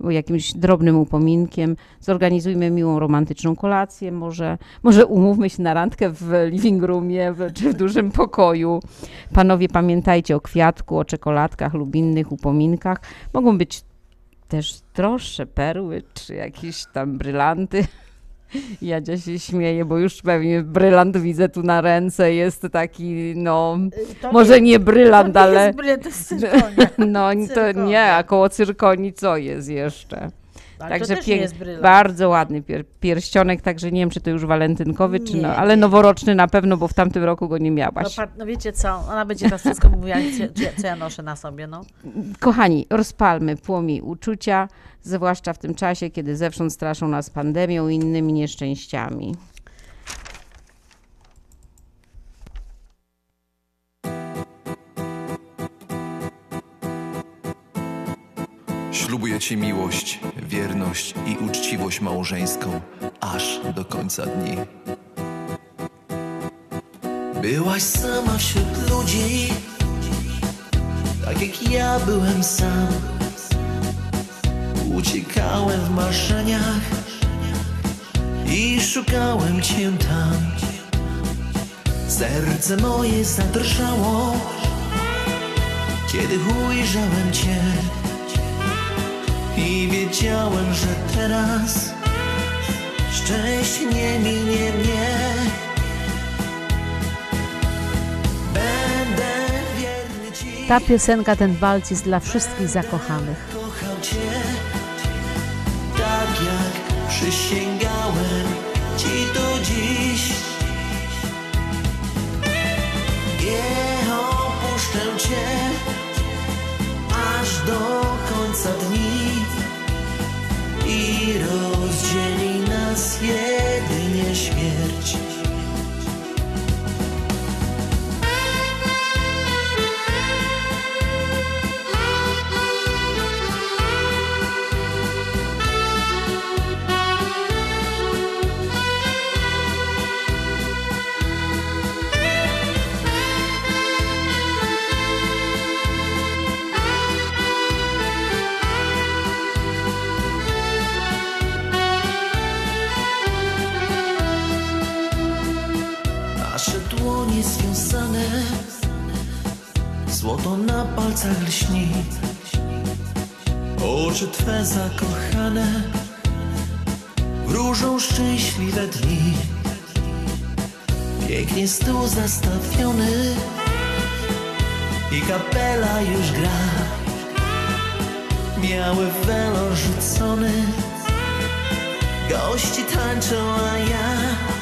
jakimś drobnym upominkiem. Zorganizujmy miłą, romantyczną kolację. Może, może umówmy się na randkę w living roomie w- czy w dużym pokoju. Panowie, pamiętajcie o kwiatku, o czekoladkach lub innych upominkach. Mogą być też droższe perły, czy jakieś tam brylanty. Jadzia się śmieje, bo już pewnie brylant widzę tu na ręce, jest taki, no, To może nie brylant, to nie ale... jest brylant, to jest cyrkonia. No to Cyrkonia. nie, a koło cyrkonii co jest jeszcze? Ale Także to nie pięk- bardzo ładny pier- pierścionek, także nie wiem, czy to już walentynkowy, czy no, Nie, ale nie. noworoczny na pewno, bo w tamtym roku go nie No, miałaś. pa- no wiecie co, ona będzie teraz wszystko mówiła, co, co ja noszę na sobie, no. Kochani, rozpalmy płomień uczucia, zwłaszcza w tym czasie, kiedy zewsząd straszą nas pandemią i innymi nieszczęściami. Ślubuję Ci miłość, wierność i uczciwość małżeńską aż do końca dni. Byłaś sama wśród ludzi, tak jak ja byłem sam. Uciekałem w marzeniach i szukałem Cię tam. Serce moje zadrżało, kiedy ujrzałem Cię. I wiedziałem, że teraz szczęście nie minie mnie. Będę wierny Ci, Ta piosenka, ten walc jest dla wszystkich zakochanych. kochał Cię, tak jak przysięgałem Ci do dziś. Nie opuszczę Cię aż do końca dni na palcach lśni. Oczy Twe zakochane Wróżą szczęśliwe dni. Pięknie stół zastawiony I kapela już gra. Biały welon rzucony Gości tańczą, a ja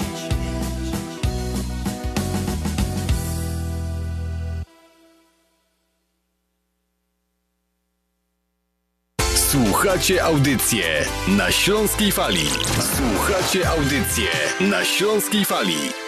mieć. Słuchacie audycję na Śląskiej Fali. Słuchacie audycję na Śląskiej Fali.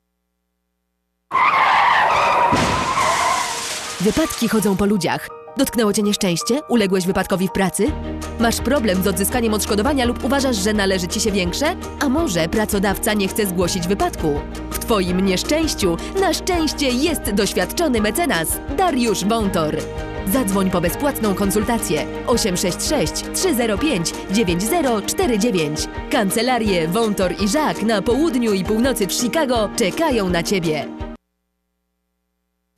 Wypadki chodzą po ludziach. Dotknęło cię nieszczęście? Uległeś wypadkowi w pracy? Masz problem z odzyskaniem odszkodowania lub uważasz, że należy ci się większe? A może pracodawca nie chce zgłosić wypadku? W twoim nieszczęściu na szczęście jest doświadczony mecenas Dariusz Wątor. Zadzwoń po bezpłatną konsultację 866 305 9049. Kancelarie Wątor i Żak na południu i północy w Chicago czekają na ciebie.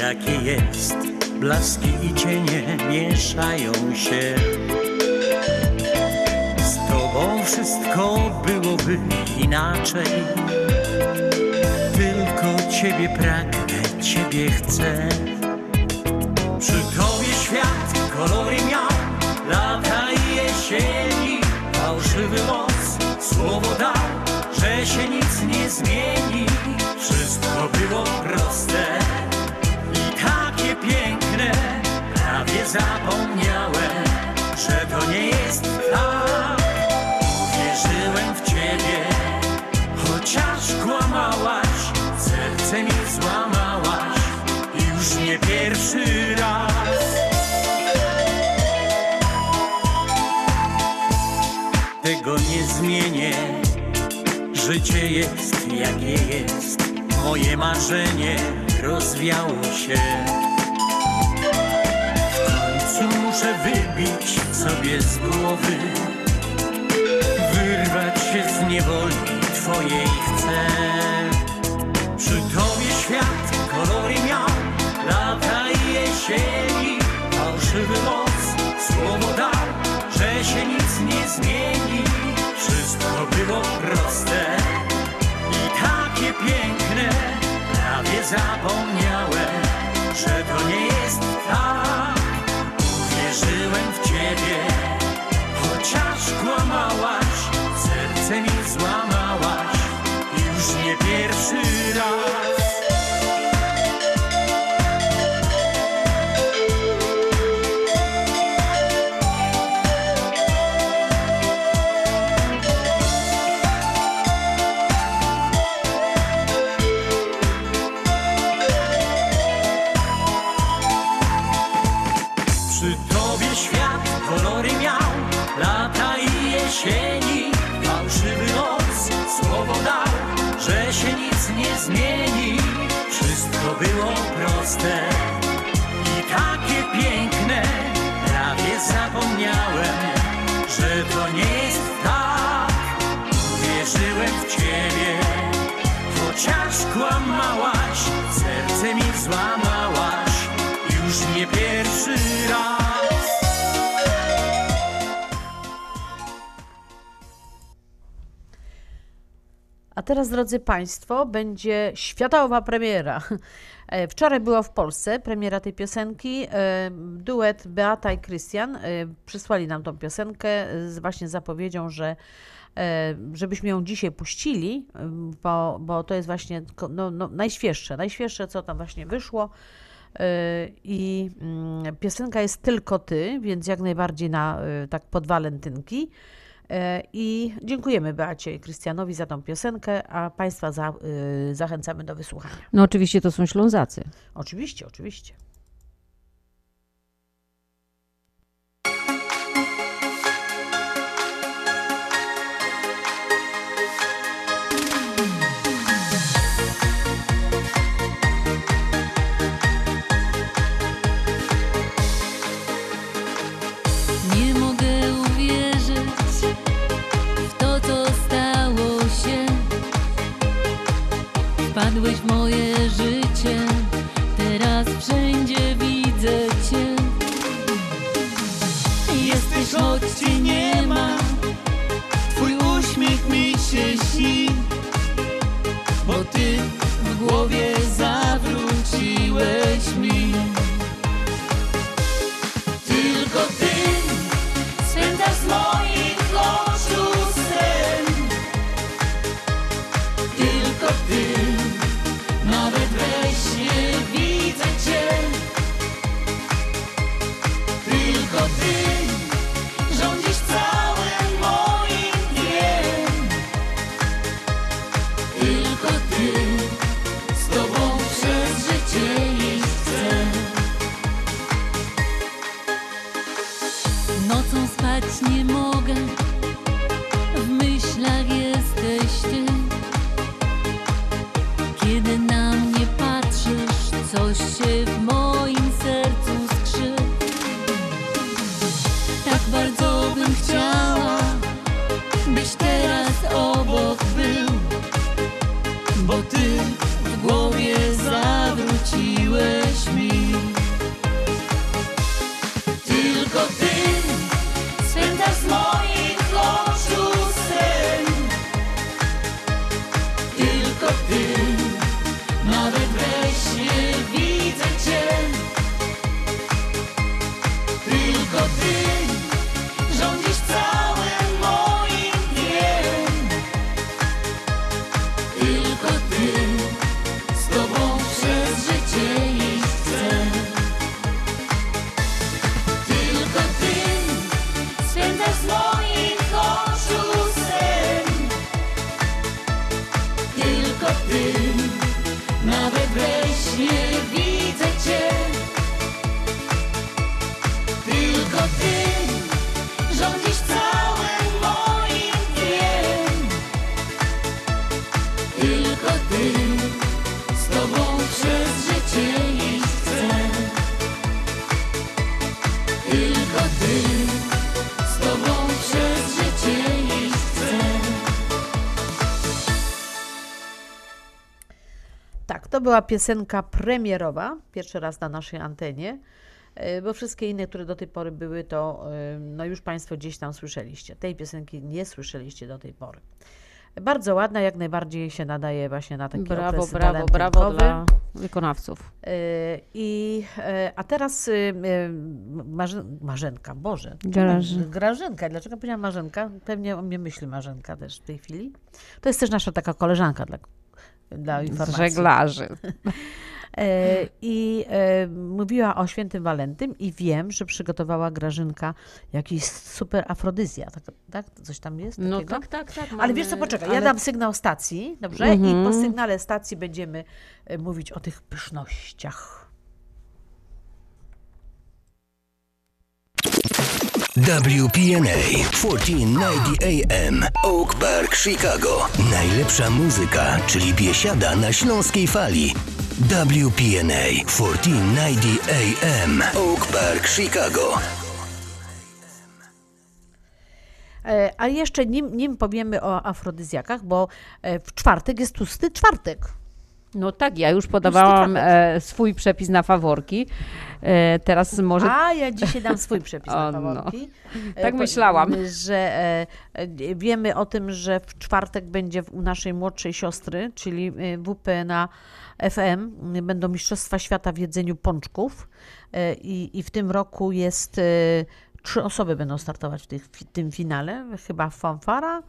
Jakie jest. Blaski i cienie mieszają się. Z tobą wszystko byłoby inaczej. Tylko ciebie pragnę, ciebie chcę. Przy tobie świat kolory miał, lata i jesieni. Fałszywy moc, słowo dał, że się nic nie zmieni. Wszystko było proste zapomniałem, że to nie jest tak. Wierzyłem w ciebie, chociaż kłamałaś, serce mi złamałaś. Już nie pierwszy raz. Tego nie zmienię. Życie jest jakie jest, moje marzenie rozwiało się. Muszę wybić sobie z głowy, wyrwać się z niewoli twojej chcę. Przy tobie świat kolory miał, lata i jesieni, fałszywy moc, słowo dał, że się nic nie zmieni. Wszystko było proste teraz, drodzy Państwo, będzie światowa premiera. E, Wczoraj była w Polsce premiera tej piosenki. E, Duet Beata i Krystian e, przysłali nam tą piosenkę z właśnie zapowiedzią, że żebyśmy ją dzisiaj puścili, em, bo, bo to jest właśnie no, no, najświeższe, najświeższe, co tam właśnie wyszło. I mm, piosenka jest tylko ty, więc jak najbardziej na tak pod walentynki. E, I dziękujemy Beacie i Krystianowi za tą piosenkę, a Państwa za, y, zachęcamy do wysłuchania. No oczywiście to są Ślązacy. Oczywiście, oczywiście. Była piosenka premierowa, pierwszy raz na naszej antenie, e, bo wszystkie inne, które do tej pory były, to e, no już Państwo gdzieś tam słyszeliście. Tej piosenki nie słyszeliście do tej pory. Bardzo ładna, jak najbardziej się nadaje właśnie na taki Brawo, okres brawo, brawo walentynkowy. dla wykonawców. E, I, a teraz Marzy, Marzenka, Boże. Graży- Grażynka. Dlaczego powiedziałam Marzenka? Pewnie o mnie myśli Marzenka też w tej chwili. To jest też nasza taka koleżanka dla, dla informacji. żeglarzy. E, I e, mówiła o świętym Walentym i wiem, że przygotowała Grażynka jakiś super afrodyzja. Tak, tak? Coś tam jest No takiego? tak, tak, tak. Ale wiesz co, mamy- poczekaj, ja ale- dam sygnał stacji, dobrze? Mhm. I po sygnale stacji będziemy e, mówić o tych pysznościach. WPNA 1490 AM Oak Park, Chicago. Najlepsza muzyka, czyli biesiada na śląskiej fali. WPNA 1490 AM Oak Park, Chicago. E, A jeszcze nim, nim powiemy o afrodyzjakach, bo e, w czwartek jest tłusty czwartek. No tak, ja już podawałam e, swój przepis na faworki. E, teraz może... A ja dzisiaj dam swój przepis na no. faworki. E, Tak po- myślałam. Że e, e, wiemy o tym, że w czwartek będzie u naszej młodszej siostry, czyli e, WP na FM, będą Mistrzostwa Świata w jedzeniu pączków e, i, i w tym roku jest e, trzy osoby będą startować w, tych, w tym finale, chyba fanfara.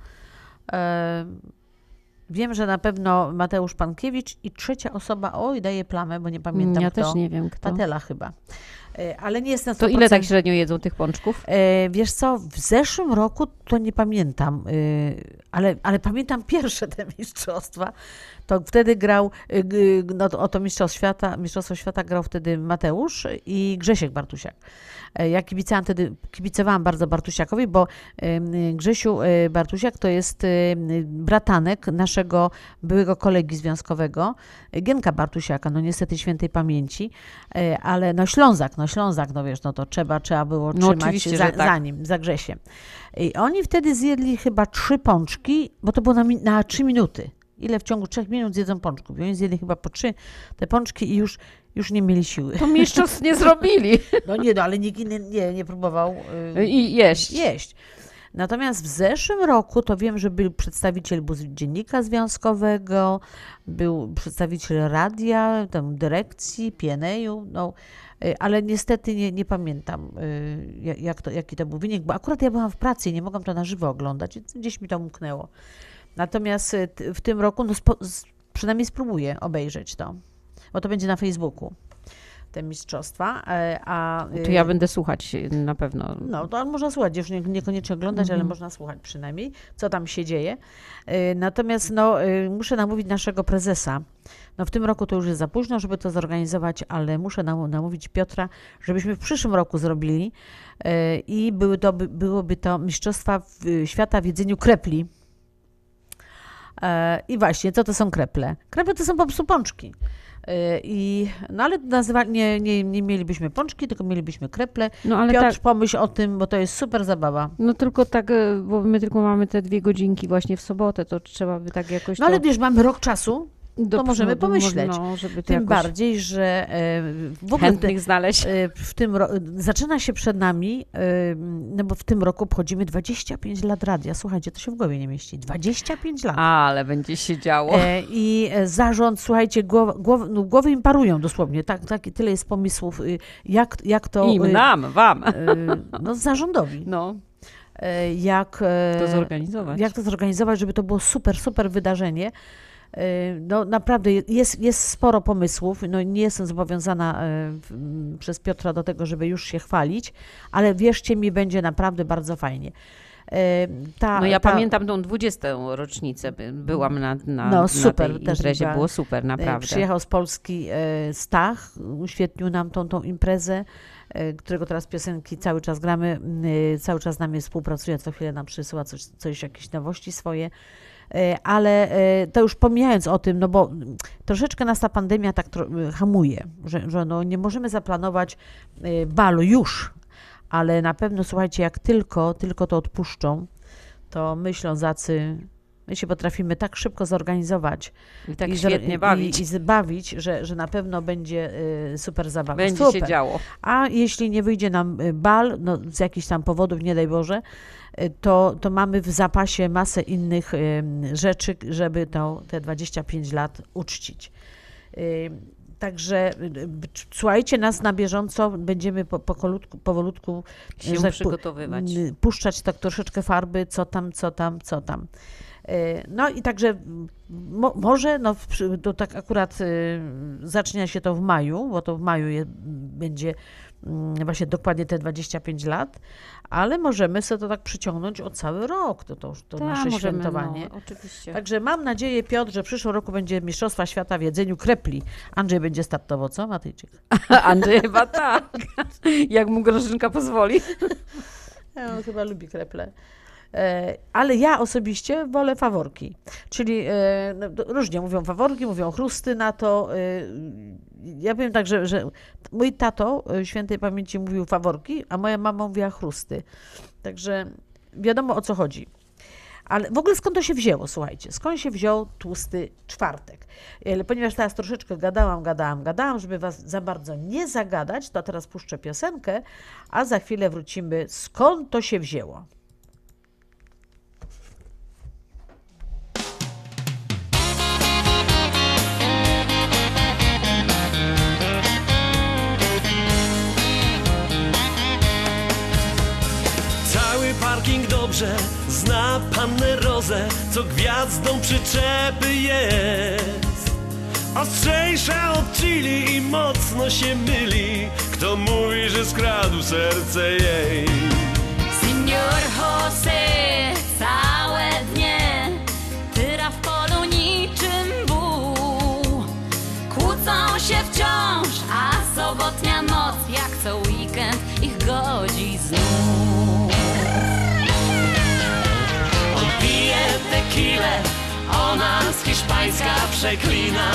Wiem, że na pewno Mateusz Pankiewicz i trzecia osoba, oj, daje plamę, bo nie pamiętam Ja kto. też nie wiem, kto. Patela chyba. E, Ale nie jestem To ile tak średnio jedzą tych pączków? E, wiesz co, w zeszłym roku to nie pamiętam, e, ale, ale pamiętam pierwsze te mistrzostwa. To wtedy grał, e, g- no, o to mistrzostwo świata, mistrzostwo świata grał wtedy Mateusz i Grzesiek Bartusiak. E, Ja kibicowałam wtedy, kibicowałam bardzo Bartusiakowi, bo Grzesiu e, Bartusiak to jest em, bratanek naszego byłego kolegi związkowego, e, Gienka Bartusiaka, no niestety świętej pamięci, e, ale no Ślązak, no Ślązak, no wiesz, no to trzeba, trzeba było No trzymać za, tak. za nim, za Grzesiem. I oni wtedy zjedli chyba trzy pączki, bo to było na, na trzy minuty. Ile w ciągu trzech minut zjedzą pączków? I oni zjedli chyba po trzy te pączki i już, już nie mieli siły. To mistrzostw nie zrobili. No nie, no, ale nikt inny nie, nie próbował y, I jeść. jeść. Natomiast w zeszłym roku to wiem, że był przedstawiciel dziennika związkowego, był przedstawiciel radia, tam dyrekcji, PNA-u, no, y, ale niestety nie, nie pamiętam, y, ja- jak to, jaki to był wynik, bo akurat ja byłam w pracy i nie mogłam to na żywo oglądać, gdzieś mi to umknęło. Natomiast y, w tym roku no, spo, przynajmniej spróbuję obejrzeć to, bo to będzie na Facebooku, te mistrzostwa, e, a... To y, ja będę słuchać y, na pewno. no, to można słuchać, już nie, niekoniecznie oglądać, ale Mhm. można słuchać przynajmniej, co tam się dzieje. Natomiast no, muszę namówić naszego prezesa. No, w tym roku to już jest za późno, żeby to zorganizować, ale muszę nam- namówić Piotra, żebyśmy w przyszłym roku zrobili i były to, by, byłoby to Mistrzostwa w, Świata w jedzeniu krepli. E, I właśnie, co to są kreple? Kreple to są po prostu pączki. E, I, no ale nazywa, nie, nie, nie mielibyśmy pączki, tylko mielibyśmy kreple. No, ale Piotr, tak- pomyśl o tym, bo to jest super zabawa. No tylko tak, y, bo my tylko mamy te dwie godzinki właśnie w sobotę, to trzeba by tak jakoś No ale to... wiesz, mamy rok czasu, Do to możemy pomyśleć. no, Tym bardziej, że e, w ogóle chętnych te- znaleźć. e, w tym zaczyna się przed nami, e, no bo w tym roku obchodzimy 25 lat radia. Słuchajcie, to się w głowie nie mieści. 25 lat. Ale będzie się działo. E, I e, zarząd, słuchajcie, głowa, głow, no, głowy im parują dosłownie. Tak, tak, tyle jest pomysłów, y, jak, jak to... Im, y, nam, wam. y, No, zarządowi. No. E, Jak e, To zorganizować. Jak to zorganizować, żeby to było super, super wydarzenie. E, No naprawdę jest, jest sporo pomysłów. No, nie jestem zobowiązana m, przez Piotra do tego, żeby już się chwalić, ale wierzcie mi, będzie naprawdę bardzo fajnie. E, Ta, No ja ta, pamiętam tą 20. rocznicę, by- byłam na, na, no, na super, tej też imprezie, była. było super, naprawdę. Przyjechał z Polski Stach, uświetnił nam tą, tą imprezę, którego teraz piosenki cały czas gramy, cały czas z nami współpracuje, co chwilę nam przysyła coś, coś jakieś nowości swoje. E, Ale e, to już pomijając o tym, no bo troszeczkę nas ta pandemia tak tro- hamuje, że, że no nie możemy zaplanować e, balu już, ale na pewno słuchajcie, jak tylko, tylko to odpuszczą, to my Ślązacy, my się potrafimy tak szybko zorganizować I tak zor- świetnie bawić. i, i zbawić, że, że na pewno będzie y, super zabawa. Będzie super. się działo. A jeśli nie wyjdzie nam y, bal, no, z jakichś tam powodów, nie daj Boże, y, to, to mamy w zapasie masę innych rzeczy, żeby to, te 25 lat uczcić. Także słuchajcie nas na bieżąco, będziemy po, powolutku, powolutku Się tak przygotowywać. puszczać tak troszeczkę farby, co tam, co tam, co tam. Y, No i także mo, może, no to tak akurat y, zacznie się to w maju, bo to w maju je, będzie mm, właśnie dokładnie te 25 lat, ale możemy sobie to tak przyciągnąć o cały rok, to, to, to Tak, nasze możemy, świętowanie. no, oczywiście. Także mam nadzieję, Piotr, że w przyszłym roku będzie Mistrzostwa Świata w jedzeniu krepli. Andrzej będzie startował, co Matyjczyk? Andrzej chyba tak. Jak mu Grażynka pozwoli. Ja, on chyba lubi kreple. E, Ale ja osobiście wolę faworki. Czyli e, no, różnie mówią faworki, mówią chrusty na to. e, Ja powiem tak, że, że mój tato świętej pamięci mówił faworki, a moja mama mówiła chrusty. Także wiadomo o co chodzi. Ale w ogóle skąd to się wzięło, słuchajcie? Skąd się wziął tłusty czwartek? Ponieważ teraz troszeczkę gadałam, gadałam, gadałam, żeby was za bardzo nie zagadać, to teraz puszczę piosenkę, a za chwilę wrócimy, skąd to się wzięło. Dobrze zna pannę Rozę, co gwiazdą przyczepy jest. Ostrzejsza od chili i mocno się myli, kto mówi, że skradł serce jej. Senior Jose, tequilę, ona z hiszpańska przeklina.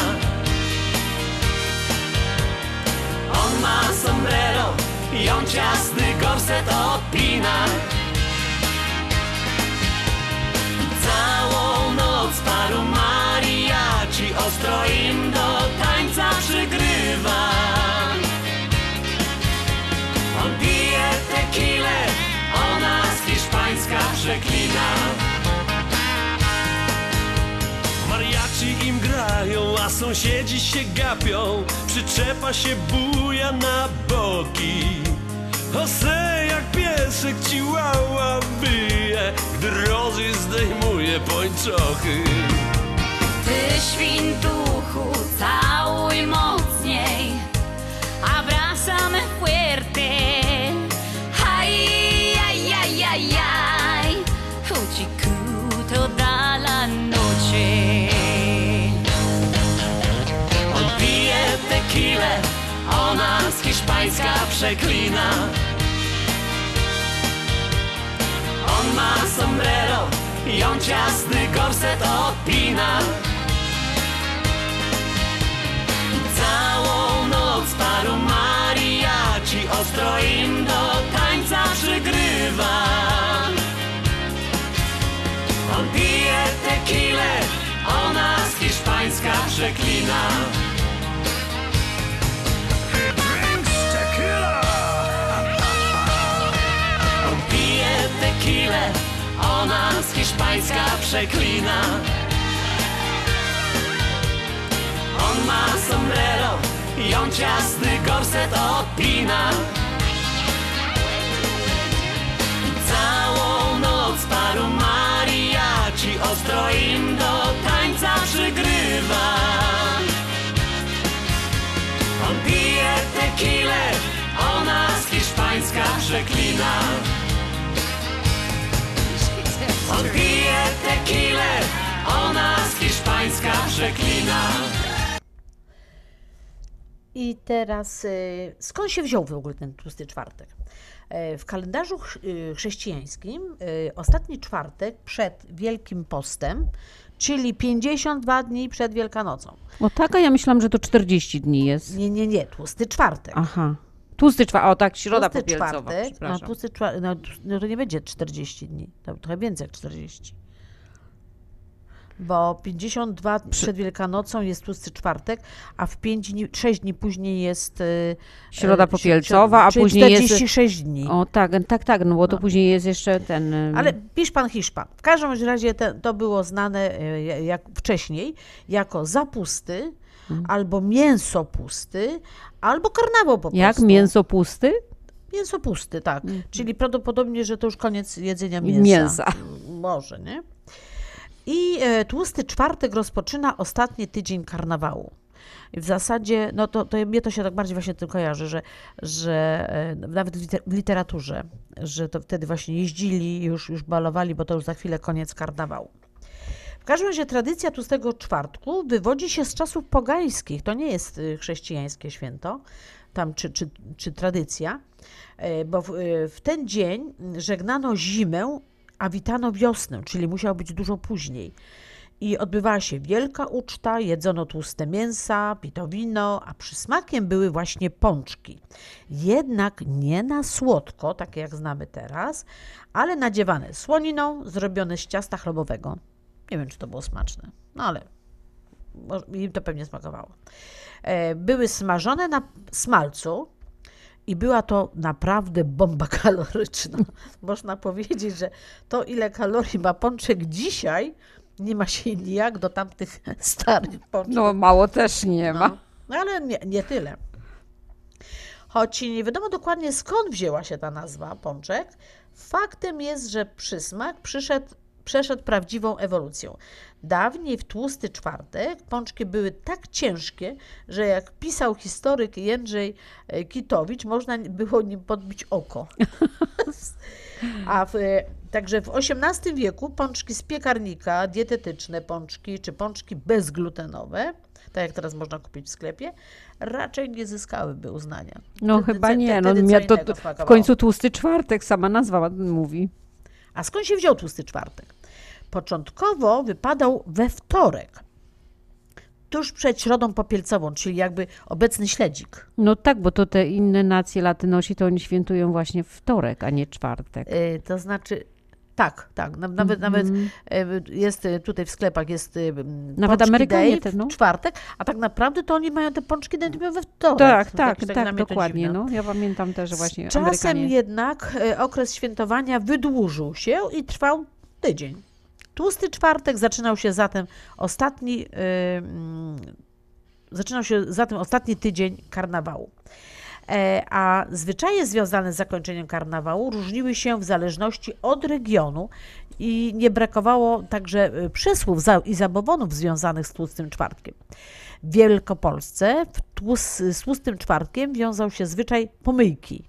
On ma sombrero i on ciasny gorset odpina. Całą noc paru mariachi ostro im do tańca przygrywa. A sąsiedzi się gapią. Przyczepa się buja na boki. Jose jak piesek ciłała wyje Gdy Rozy zdejmuje pończochy. Ty świntuchu, całuj mocniej Abrázame fuerte hiszpańska przeklina. On ma sombrero on ciasny gorset odpina. Całą noc paru mariachi ostro im do tańca przygrywa. On pije tequilę, ona z hiszpańska przeklina tequilę, hiszpańska przeklina. On ma sombrero i on ciasny gorset odpina. Całą noc paru mariachi ostro im do tańca przygrywa. On pije tequilę, ona z hiszpańska przeklina On pije tequilę, ona z hiszpańska przeklina I teraz y, skąd się wziął w ogóle ten tłusty czwartek? E, W kalendarzu y, chrześcijańskim y, ostatni czwartek przed Wielkim Postem, czyli 52 dni przed Wielkanocą. O tak, a ja myślałam, że to 40 dni jest. Nie, nie, nie, tłusty czwartek. Aha. Tłusty czwartek, o tak, środa Tłusty popielcowa, czwartek, no, tłusty czwartek, no, no to nie będzie 40 dni, to trochę więcej jak 40. Bo 52 przed Wielkanocą jest tłusty czwartek, a w 5 dni, 6 dni później jest y, Środa y, popielcowa, a później jest... 46 dni. O tak, tak, tak, no bo to później jest jeszcze ten... ym, Ale Hiszpan, Hiszpan. W każdym razie te, to było znane e, jak wcześniej jako zapusty, Mhm. albo mięsopusty, albo karnawał po Jak prostu. mięso pusty? Mięsopusty, tak. Czyli prawdopodobnie, że to już koniec jedzenia Mhm. mięsa. Mięsa. Może, nie? I e, tłusty czwartek rozpoczyna ostatni tydzień karnawału. I w zasadzie, no to, to mnie to się tak bardziej właśnie tym kojarzy, że, że e, nawet w liter- w literaturze, że to wtedy właśnie jeździli, już, już balowali, bo to już za chwilę koniec karnawału. W każdym razie tradycja tłustego czwartku wywodzi się z czasów pogańskich. To nie jest y, chrześcijańskie święto, tam czy, czy, czy tradycja, e, bo w, y, w ten dzień żegnano zimę, a witano wiosnę, czyli musiało być dużo później. I odbywała się wielka uczta, jedzono tłuste mięsa, pito wino, a przysmakiem były właśnie pączki. Jednak nie na słodko, takie jak znamy teraz, ale nadziewane słoniną, zrobione z ciasta chlebowego. Nie wiem, czy to było smaczne, no ale im to pewnie smakowało. E, Były smażone na smalcu i była to naprawdę bomba kaloryczna. Można powiedzieć, że to, ile kalorii ma pączek dzisiaj, nie ma się nijak do tamtych starych pączków. No mało też nie ma. No, no ale nie, nie tyle. Choć nie wiadomo dokładnie skąd wzięła się ta nazwa pączek, faktem jest, że przysmak przyszedł, przeszedł prawdziwą ewolucją. Dawniej w tłusty czwartek pączki były tak ciężkie, że jak pisał historyk Jędrzej e, Kitowicz, można było nim podbić oko. A w, e, także w XVIII wieku pączki z piekarnika, dietetyczne pączki czy pączki bezglutenowe, tak jak teraz można kupić w sklepie, raczej nie zyskałyby uznania. No Wtedy chyba nie, no wtedy miał to, w końcu tłusty czwartek, sama nazwa mówi. A skąd się wziął tłusty czwartek? Początkowo wypadał we wtorek, tuż przed środą popielcową, czyli jakby obecny śledzik. No tak, bo to te inne nacje latynosi, to oni świętują właśnie wtorek, a nie czwartek. Y, To znaczy, tak, tak, na- nawet, nawet Mhm. y, jest y, tutaj w sklepach jest y, Nawet Amerykanie Day no. w czwartek, a tak naprawdę to oni mają te pączki Day we wtorek. Tak, To tak, tak- tak dokładnie. No. Ja pamiętam też, że właśnie Z czasem Amerykanie... jednak e, okres świętowania wydłużył się i trwał tydzień. Tłusty czwartek zaczynał się zatem ostatni, e, mm, zaczynał się zatem ostatni tydzień karnawału. E, A zwyczaje związane z zakończeniem karnawału różniły się w zależności od regionu i nie brakowało także e, przysłów i zabobonów związanych z tłustym czwartkiem. W Wielkopolsce w tłus, z tłustym czwartkiem wiązał się zwyczaj pomyjki.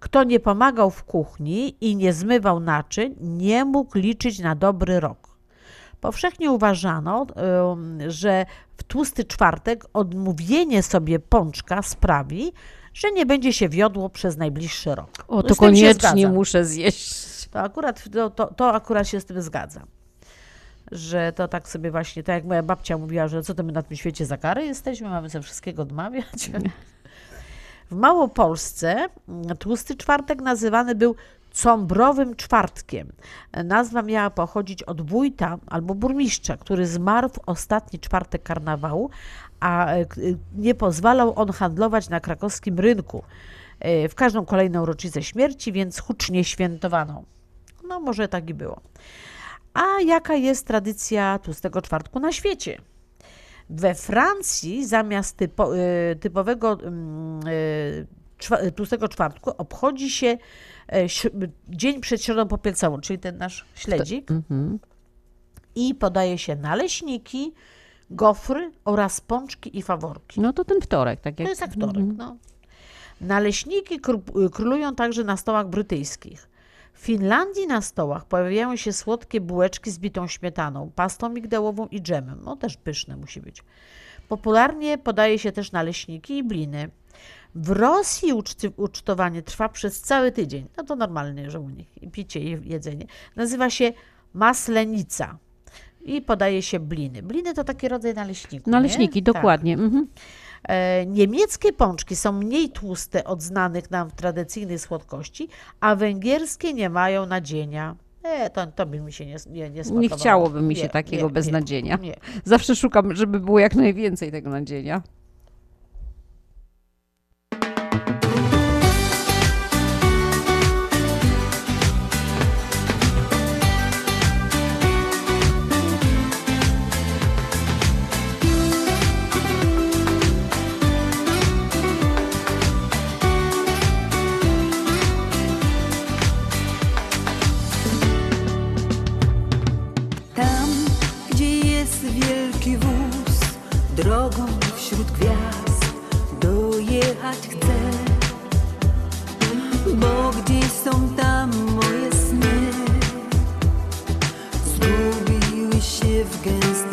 Kto nie pomagał w kuchni i nie zmywał naczyń, nie mógł liczyć na dobry rok. Powszechnie uważano, że w tłusty czwartek odmówienie sobie pączka sprawi, że nie będzie się wiodło przez najbliższy rok. O, Z to koniecznie muszę zjeść. To akurat, to, to, to akurat się z tym zgadzam. Że to tak sobie właśnie, tak jak moja babcia mówiła, że co to my na tym świecie za kary jesteśmy, mamy ze wszystkiego odmawiać. W Małopolsce mm, tłusty czwartek nazywany był Cąbrowym Czwartkiem. Nazwa miała pochodzić od wójta albo burmistrza, który zmarł w ostatni czwartek karnawału, a e, y, nie pozwalał on handlować na krakowskim rynku e, w każdą kolejną rocznicę śmierci, więc hucznie świętowano. No może tak i było. A jaka jest tradycja tłustego czwartku na świecie? We Francji zamiast typo, typowego mm, tłustego czwartku obchodzi się e, si- dzień przed środą popielcową, czyli ten nasz śledzik Mhm. i podaje się naleśniki, gofry oraz pączki i faworki. No to ten wtorek, tak jak... To jest jak wtorek, Mhm. no. Naleśniki kró- królują także na stołach brytyjskich. W Finlandii na stołach pojawiają się słodkie bułeczki z bitą śmietaną, pastą migdałową i dżemem. No też pyszne musi być. Popularnie podaje się też naleśniki i bliny. W Rosji uczty, ucztowanie trwa przez cały tydzień. No to normalnie, że u nich. Picie i jedzenie. Nazywa się maslenica. I podaje się bliny. Bliny to taki rodzaj naleśników. nie? Naleśniki, Tak. dokładnie. Mhm. E, Niemieckie pączki są mniej tłuste od znanych nam tradycyjnych słodkości, a węgierskie nie mają nadzienia. E, to, to by mi się nie, nie, nie Nie smakowało. chciałoby mi się Nie, takiego nie, beznadzienia. Nie, nie. Zawsze szukam, żeby było jak najwięcej tego nadzienia. Drogą wśród gwiazd dojechać chcę. Bo gdzieś są tam moje sny, zgubiły się w gęstej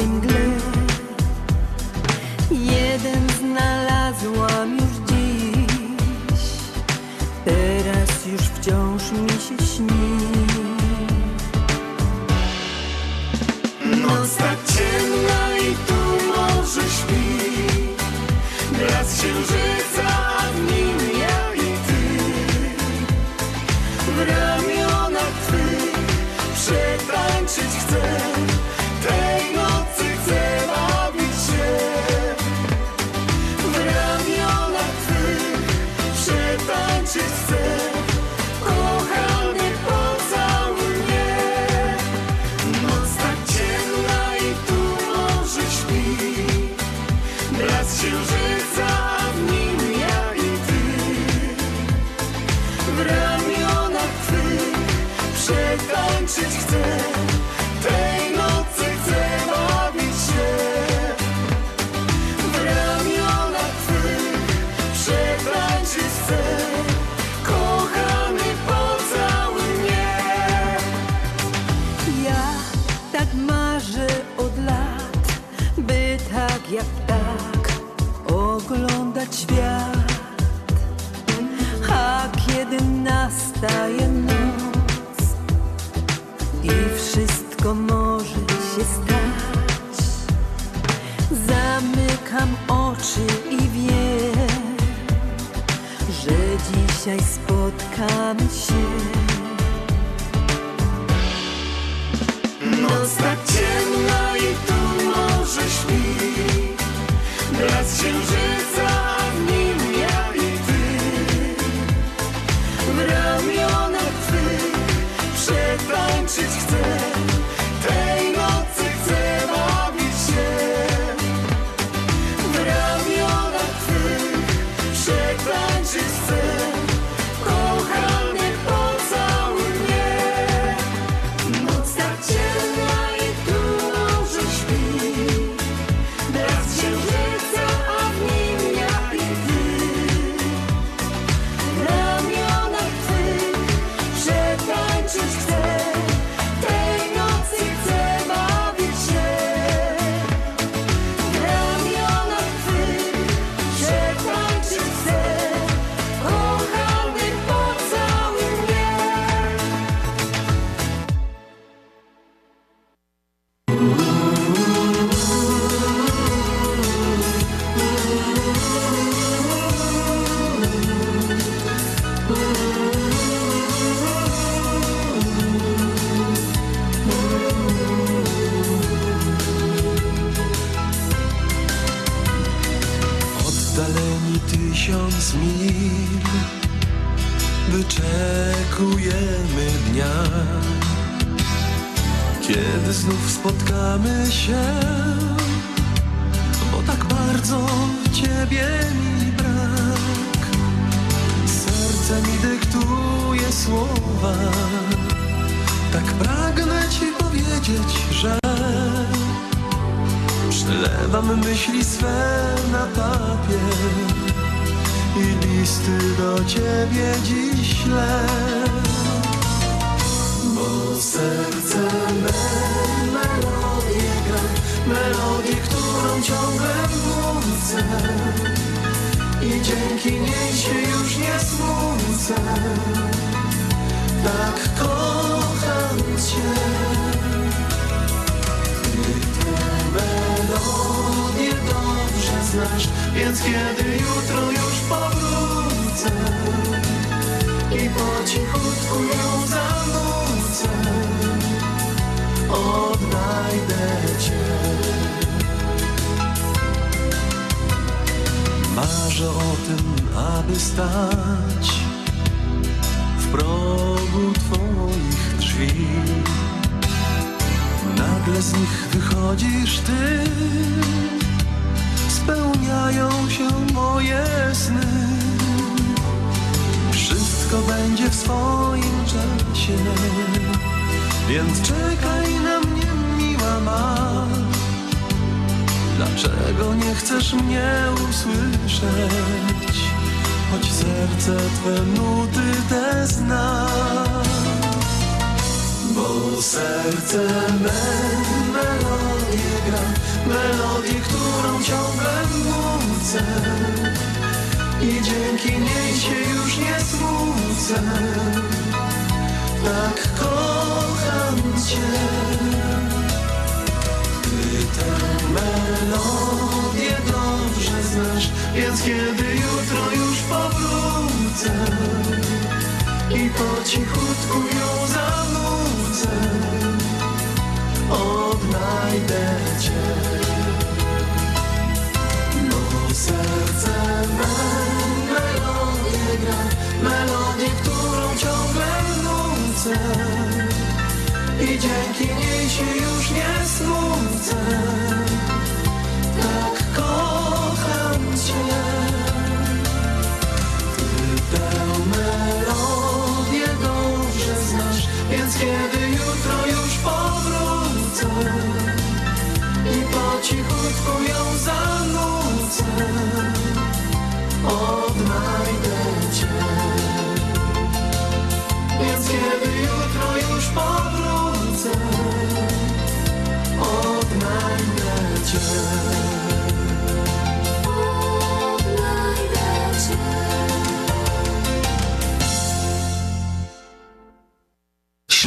Choose. świat A kiedy nastaje noc I wszystko może się stać Zamykam oczy i wiem Że dzisiaj spotkamy się. Noc tak ciemna i tu może śpi Blask się żyje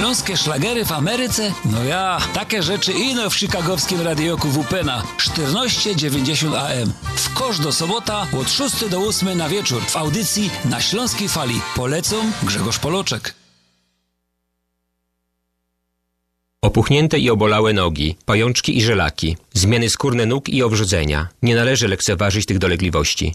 Śląskie szlagery w Ameryce? No ja, takie rzeczy ino w chicagowskim radioku WP na 1490 AM. W kosz do sobota od 6 do 8 na wieczór w audycji na Śląskiej Fali. Polecą Grzegorz Poloczek. Opuchnięte i obolałe nogi, pajączki i żelaki, zmiany skórne nóg i owrzodzenia. Nie należy lekceważyć tych dolegliwości.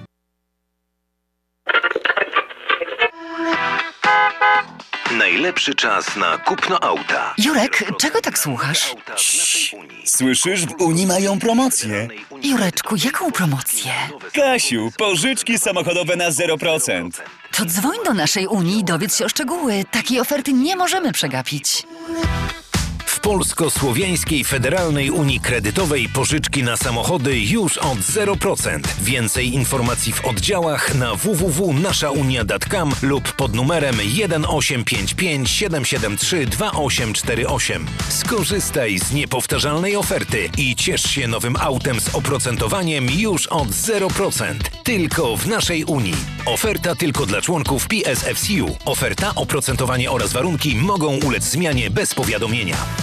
Najlepszy czas na kupno auta. Jurek, czego tak słuchasz? Słyszysz, w Unii mają promocję. Jureczku, jaką promocję? Kasiu, pożyczki samochodowe na 0%. To dzwoń do naszej Unii i dowiedz się o szczegóły. Takiej oferty nie możemy przegapić. W Polsko-Słowiańskiej Federalnej Unii Kredytowej pożyczki na samochody już od 0%. Więcej informacji w oddziałach na www.naszaunia.com lub pod numerem 1855 773 2848. Skorzystaj z niepowtarzalnej oferty i ciesz się nowym autem z oprocentowaniem już od 0%. Tylko w naszej Unii. Oferta tylko dla członków PSFCU. Oferta, oprocentowanie oraz warunki mogą ulec zmianie bez powiadomienia.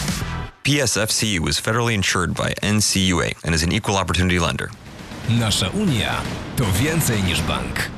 PSFCU is federally insured by NCUA and is an equal opportunity lender. Nasza Unia to więcej niż bank.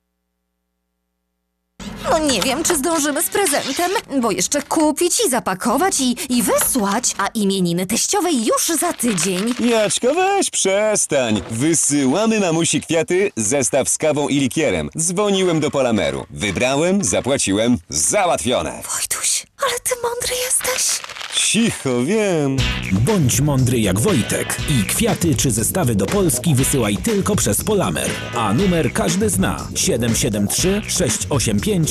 No nie wiem, czy zdążymy z prezentem, bo jeszcze kupić i zapakować i, i wysłać, a imieniny teściowej już za tydzień. Jaczko, weź przestań. Wysyłamy mamusi kwiaty, zestaw z kawą i likierem. Dzwoniłem do Polameru. Wybrałem, zapłaciłem, załatwione. Wojtuś, ale ty mądry jesteś. Cicho, wiem. Bądź mądry jak Wojtek i kwiaty czy zestawy do Polski wysyłaj tylko przez Polamer. A numer każdy zna 773 685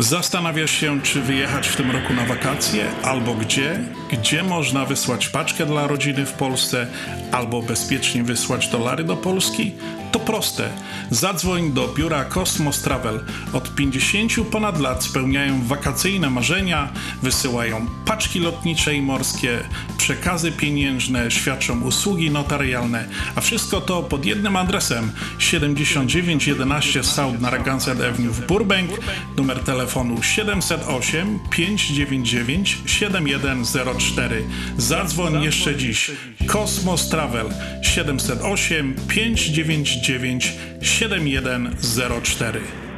Zastanawiasz się, czy wyjechać w tym roku na wakacje, albo gdzie? Gdzie można wysłać paczkę dla rodziny w Polsce, albo bezpiecznie wysłać dolary do Polski? To proste. Zadzwoń do biura Cosmos Travel. Od 50 ponad lat spełniają wakacyjne marzenia, wysyłają paczki lotnicze i morskie, przekazy pieniężne, świadczą usługi notarialne, a wszystko to pod jednym adresem 7911 South Narragansett Avenue w Burbank, numer telefonu 708 599 7104. Zadzwoń jeszcze dziś. Cosmos Travel 708 599 7104.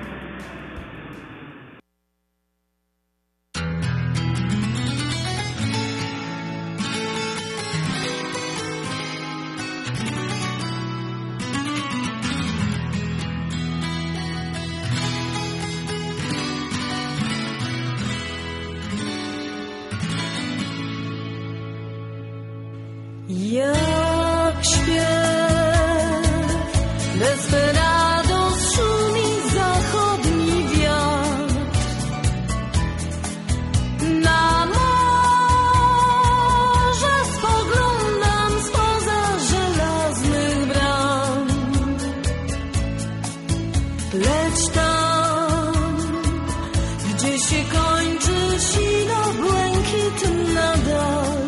kończy sino błękitna dal.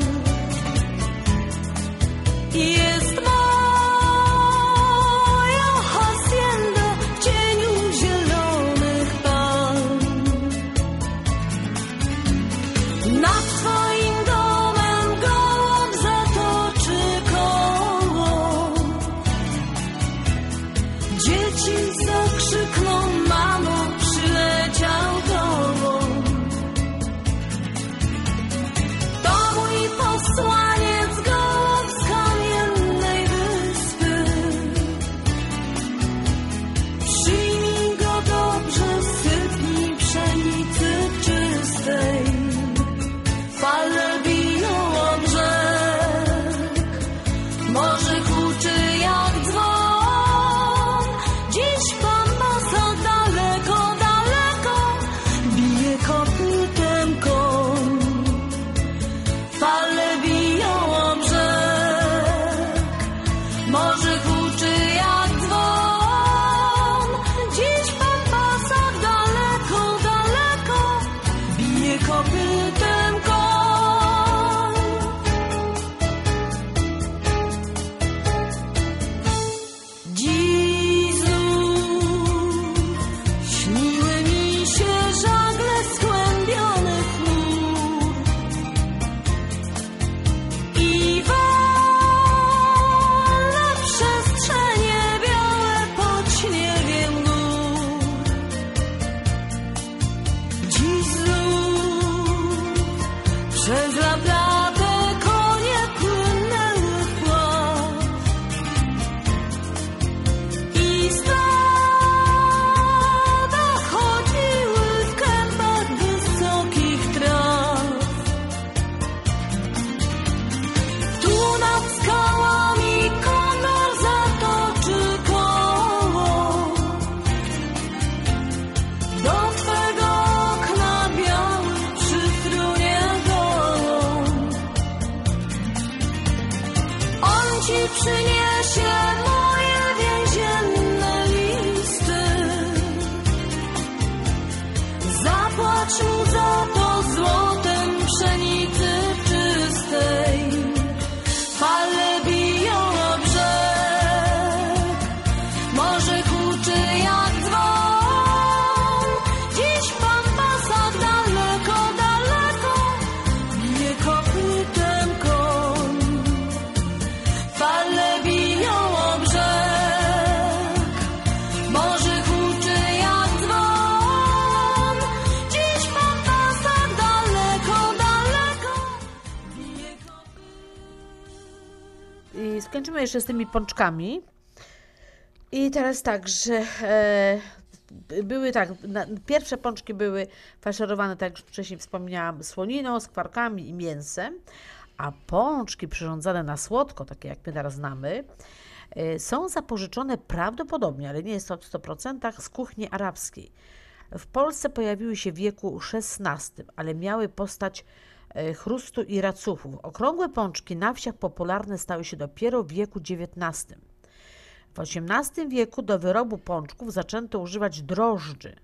Jeszcze z tymi pączkami. I teraz tak, że e, były tak, na, pierwsze pączki były faszerowane, tak jak już wcześniej wspomniałam, słoniną, skwarkami i mięsem, a pączki przyrządzane na słodko, takie jak my teraz znamy, e, są zapożyczone prawdopodobnie, ale nie jest to w 100%, z kuchni arabskiej. W Polsce pojawiły się w wieku XVI, ale miały postać chrustu i racuchów. Okrągłe pączki na wsiach popularne stały się dopiero w wieku XIX. W XVIII wieku do wyrobu pączków zaczęto używać drożdży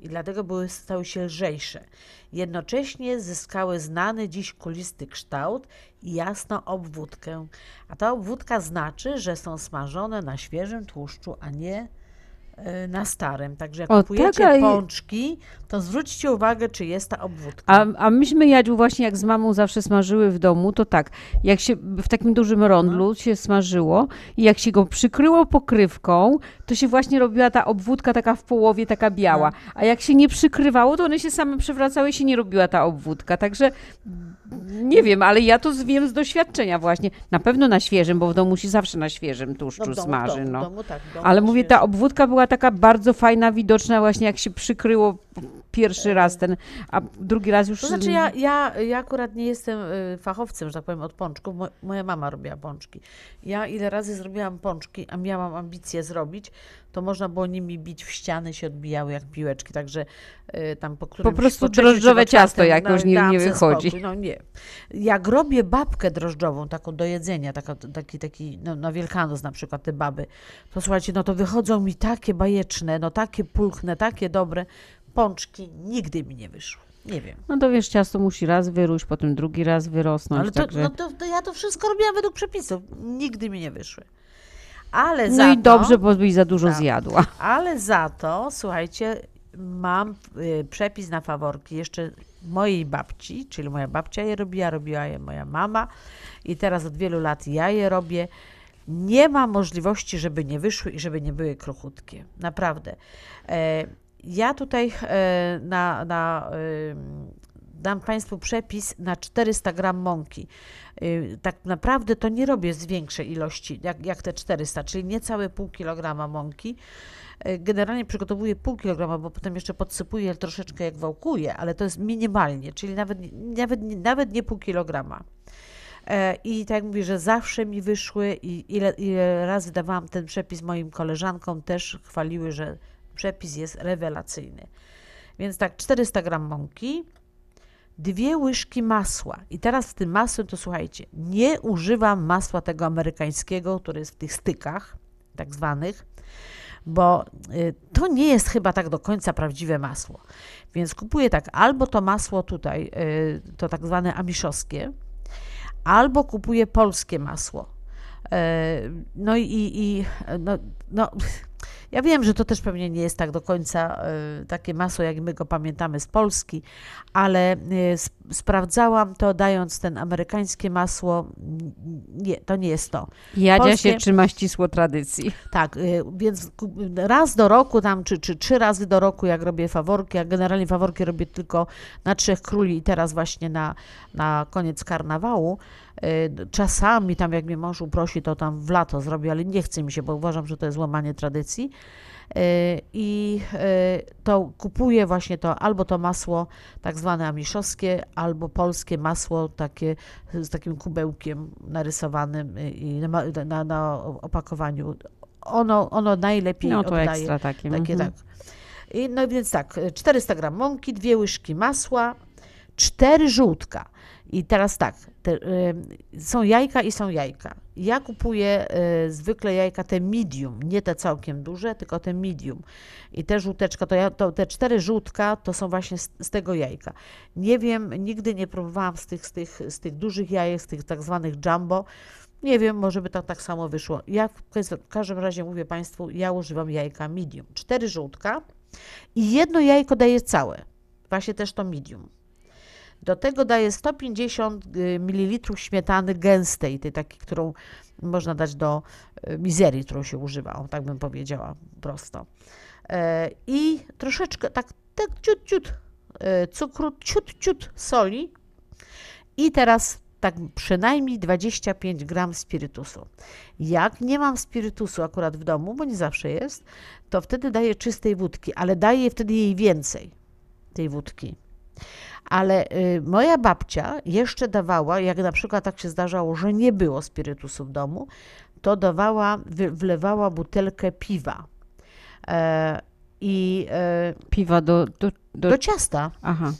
i dlatego były, stały się lżejsze. Jednocześnie zyskały znany dziś kulisty kształt i jasną obwódkę. A ta obwódka znaczy, że są smażone na świeżym tłuszczu, a nie e, na starym. Także jak O, kupujecie tak, a i- pączki, to zwróćcie uwagę, czy jest ta obwódka. A, a myśmy Jadziu właśnie jak z mamą zawsze smażyły w domu, to tak, jak się w takim dużym rondlu się smażyło i jak się go przykryło pokrywką, to się właśnie robiła ta obwódka taka w połowie, taka biała. A jak się nie przykrywało, to one się same przewracały i się nie robiła ta obwódka. Także nie wiem, ale ja to wiem z doświadczenia właśnie. Na pewno na świeżym, bo w domu się zawsze na świeżym tłuszczu No domu, smaży. domu, w no. domu tak, ale mówię, ta obwódka była taka bardzo fajna, widoczna właśnie jak się przykryło pierwszy raz ten, a drugi raz już... To znaczy ja, ja, ja akurat nie jestem y, fachowcem, że tak powiem, od pączków. Mo, moja mama robiła pączki. Ja ile razy zrobiłam pączki, a miałam ambicje zrobić, to można było nimi bić w ściany, się odbijały jak piłeczki, także y, tam po którymś prostu po trzecim drożdżowe ciasto jakoś nie- dałam nie sobie wychodzi. Spokój. No nie. Jak robię babkę drożdżową, taką do jedzenia, taka, taki, taki no, na Wielkanoc na przykład te baby, to słuchajcie, no to wychodzą mi takie bajeczne, no takie pulchne, takie dobre. Pączki nigdy mi nie wyszły. Nie wiem. No to wiesz, ciasto musi raz wyrósł, potem drugi raz wyrosnąć. Ale to, także... no to, to ja to wszystko robiłam według przepisów. Nigdy mi nie wyszły. Ale No za i to, dobrze, bo byś za dużo Tak. zjadła. Ale za to, słuchajcie, mam y, przepis na faworki jeszcze mojej babci, czyli moja babcia je robiła, robiła je moja mama i teraz od wielu lat ja je robię. Nie ma możliwości, żeby nie wyszły i żeby nie były kruchutkie. Naprawdę. E, ja tutaj e, na, na, dam Państwu przepis na 400 gram mąki. Y, Tak naprawdę to nie robię z większej ilości, jak, jak te 400, czyli niecałe pół kilograma mąki. Y, Generalnie przygotowuję pół kilograma, bo potem jeszcze podsypuję troszeczkę jak wałkuję, ale to jest minimalnie, czyli nawet, nawet, nawet nie pół kilograma. E, I tak mówię, że zawsze mi wyszły i ile, ile razy dawałam ten przepis moim koleżankom, też chwaliły, że przepis jest rewelacyjny. Więc tak, 400 gram mąki, dwie łyżki masła. I teraz w tym masłem to słuchajcie, nie używam masła tego amerykańskiego, które jest w tych stykach, tak zwanych, bo y, to nie jest chyba tak do końca prawdziwe masło. Więc kupuję tak, albo to masło tutaj, y, to tak zwane amiszowskie, albo kupuję polskie masło. E, No i, i no, no, ja wiem, że to też pewnie nie jest tak do końca e, takie masło, jak my go pamiętamy z Polski, ale e, sp- sprawdzałam to, dając ten amerykańskie masło. Nie, to nie jest to. Jadzia Polskie- się trzyma ścisło tradycji. tak, y, więc raz do roku tam, czy, czy trzy razy do roku, jak robię faworki, a generalnie faworki robię tylko na Trzech Króli i teraz właśnie na, na koniec karnawału. Y, Czasami tam, jak mnie mąż uprosi, to tam w lato zrobię, ale nie chce mi się, bo uważam, że to jest łamanie tradycji. Y, I y, to kupuję właśnie to, albo to masło tak zwane amiszowskie, albo polskie masło takie z takim kubełkiem narysowanym y, i na, na, na opakowaniu. Ono, ono najlepiej No to oddaje. ekstra takie, takie mhm. tak. I, no więc tak, 400 gram mąki, dwie łyżki masła, cztery żółtka. I teraz tak, te, y, są jajka i są jajka. Ja kupuję y, zwykle jajka te medium, nie te całkiem duże, tylko te medium. I te żółteczka, to, ja, to te cztery żółtka to są właśnie z, z tego jajka. Nie wiem, nigdy nie próbowałam z tych, z tych, z tych dużych jajek, z tych tak zwanych jumbo. Nie wiem, może by to tak samo wyszło. Ja w, w każdym razie mówię Państwu, ja używam jajka medium. Cztery żółtka i jedno jajko daje całe. Właśnie też to medium. Do tego daję 150 ml śmietany gęstej, tej takiej, którą można dać do y, mizerii, którą się używa, o, tak bym powiedziała prosto. E, I troszeczkę, tak, tak ciut, ciut e, cukru, ciut, ciut soli i teraz tak przynajmniej 25 gram spirytusu. Jak nie mam spirytusu akurat w domu, bo nie zawsze jest, to wtedy daję czystej wódki, ale daję wtedy jej więcej, tej wódki. Ale y, moja babcia jeszcze dawała, jak na przykład tak się zdarzało, że nie było spirytusu w domu, to dawała, wlewała butelkę piwa. E, I e, Piwa do, do, do, ciasta. Aha.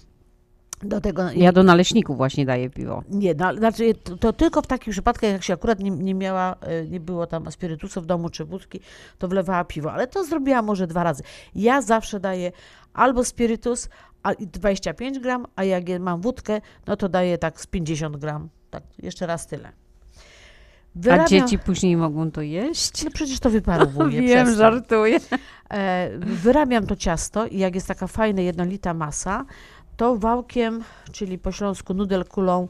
Do tego, Ja do naleśników właśnie daję piwo. Nie, no, znaczy to, to tylko w takich przypadkach, jak się akurat nie, nie miała, y, nie było tam spirytusu w domu czy wódki, to wlewała piwo, ale to zrobiła może dwa razy. Ja zawsze daję albo spirytus, a 25 gram, a jak mam wódkę, no to daję tak z 50 gram. Tak, jeszcze raz tyle. A dzieci później mogą to jeść? No przecież to wyparowuje. Wiem, przestań. żartuję. E, wyrabiam to ciasto i jak jest taka fajna, jednolita masa, to wałkiem, czyli po śląsku nudelkulą,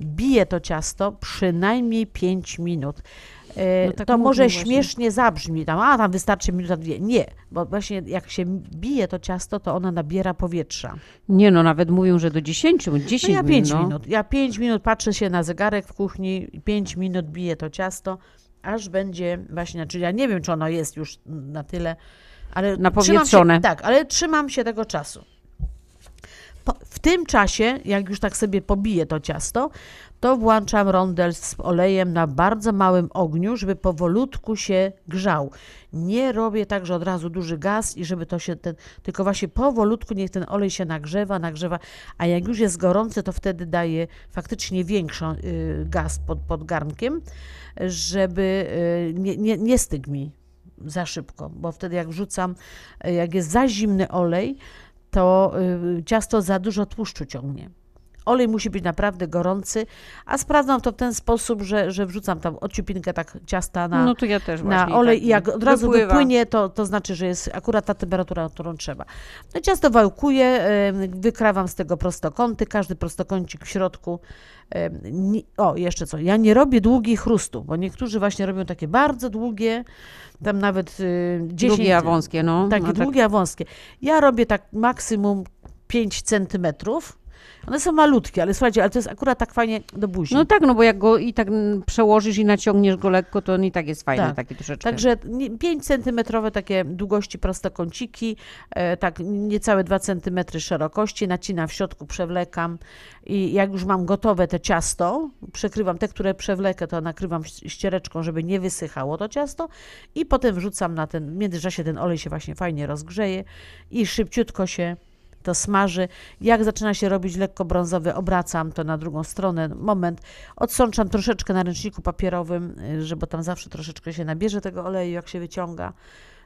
biję to ciasto przynajmniej 5 minut. E, No tak to może właśnie. śmiesznie zabrzmi, tam, a tam wystarczy minuta, dwie. Nie, bo właśnie jak się bije to ciasto, to ono nabiera powietrza. Nie no, nawet mówią, że do 10, 10 No ja 5 no. minut. Ja 5 minut patrzę się na zegarek w kuchni, 5 minut biję to ciasto, aż będzie właśnie, znaczy ja nie wiem, czy ono jest już na tyle, ale Napowietrzone. Się, tak, ale trzymam się tego czasu. Po, w tym czasie, jak już tak sobie pobiję to ciasto, to włączam rondel z olejem na bardzo małym ogniu, żeby powolutku się grzał. Nie robię tak, że od razu duży gaz i żeby to się ten, tylko właśnie powolutku niech ten olej się nagrzewa, nagrzewa, a jak już jest gorący, to wtedy daję faktycznie większy gaz pod, pod garnkiem, żeby y, nie, nie, nie mi za szybko, bo wtedy jak wrzucam, y, jak jest za zimny olej, to y, ciasto za dużo tłuszczu ciągnie. Olej musi być naprawdę gorący, a sprawdzam to w ten sposób, że, że wrzucam tam ociupinkę tak ciasta na, No to ja też na olej tak i jak od razu wypływa. wypłynie, to, to znaczy, że jest akurat ta temperatura, którą trzeba. No ciasto wałkuję, y, wykrawam z tego prostokąty, każdy prostokącik w środku. y, O, jeszcze co, ja nie robię długich chrustów, bo niektórzy właśnie robią takie bardzo długie, tam nawet y, 10... Długie, a wąskie, no. Takie No tak. długie, a wąskie. Ja robię tak maksimum 5 centymetrów. One są malutkie, ale słuchajcie, ale to jest akurat tak fajnie do buzi. No tak, no bo jak go i tak przełożysz i naciągniesz go lekko, to on i tak jest fajny, Tak. taki troszeczkę. Także nie- 5 centymetrowe takie długości prostokąciki, e, tak niecałe 2 centymetry szerokości, nacinam w środku, przewlekam i jak już mam gotowe te ciasto, przekrywam te, które przewlekę, to nakrywam ściereczką, żeby nie wysychało to ciasto i potem wrzucam na ten, w międzyczasie ten olej się właśnie fajnie rozgrzeje i szybciutko się to smaży. Jak zaczyna się robić lekko brązowy, obracam to na drugą stronę. Moment. Odsączam troszeczkę na ręczniku papierowym, y, żeby tam zawsze troszeczkę się nabierze tego oleju, jak się wyciąga.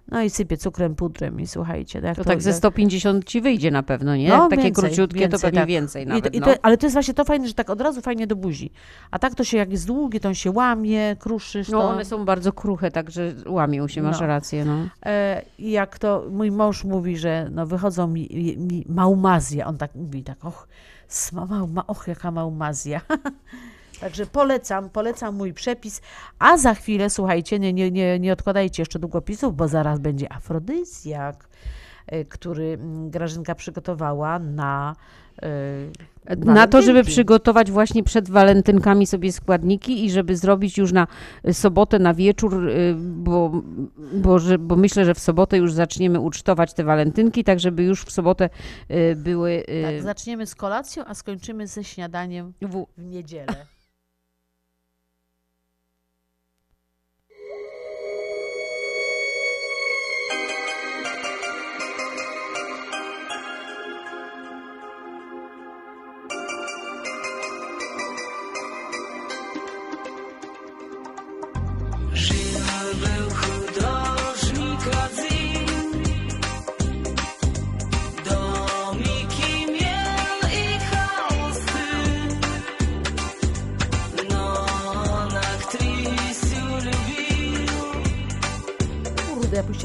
No i sypię cukrem, pudrem i słuchajcie. no Jak To tak ze 150 ci wyjdzie na pewno, nie? No, Takie więcej, króciutkie to więcej, pewnie tak. więcej I nawet, to, i no. to, ale to jest właśnie to fajne, że tak od razu fajnie do buzi. A tak to się jak jest długi, to on się łamie, kruszysz. No to... one są bardzo kruche, także łamią się, masz No. rację, no. E, I jak to mój mąż mówi, że no wychodzą mi, mi maumazja, on tak mówi, tak, och, sma, mauma, och jaka maumazja. Także polecam, polecam mój przepis, a za chwilę, słuchajcie, nie, nie, nie, nie odkładajcie jeszcze długopisów, bo zaraz będzie afrodyzjak, e, który mm, Grażynka przygotowała na e, Na to, żeby przygotować właśnie przed walentynkami sobie składniki i żeby zrobić już na sobotę, na wieczór, y, bo, bo, że, bo myślę, że w sobotę już zaczniemy ucztować te walentynki, tak żeby już w sobotę y, były... y, Tak, zaczniemy z kolacją, a skończymy ze śniadaniem w, w niedzielę.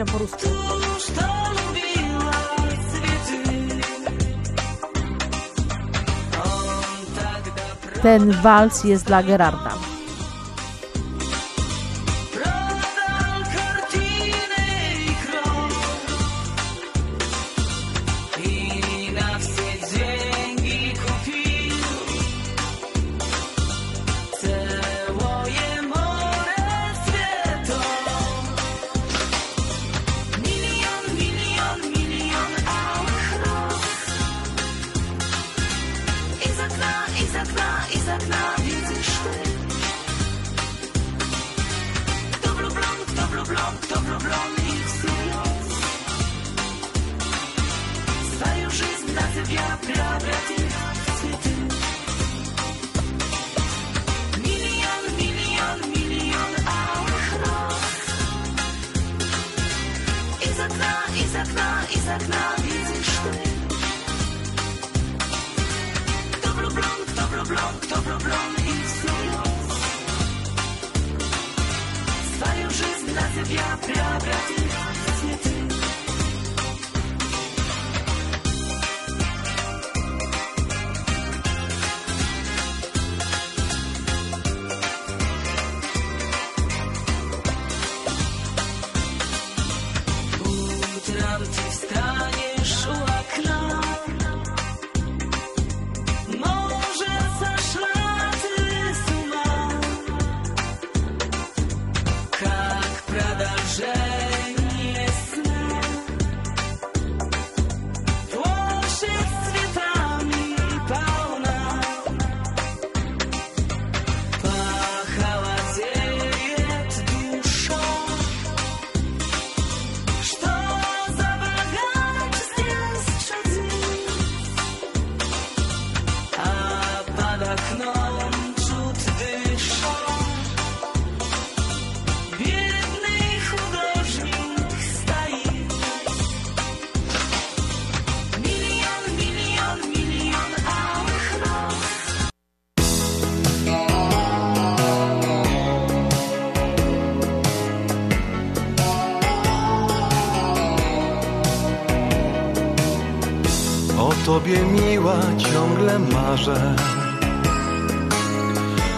po rusku. Ten wals jest dla Gerarda. Tobie miła ciągle marzę.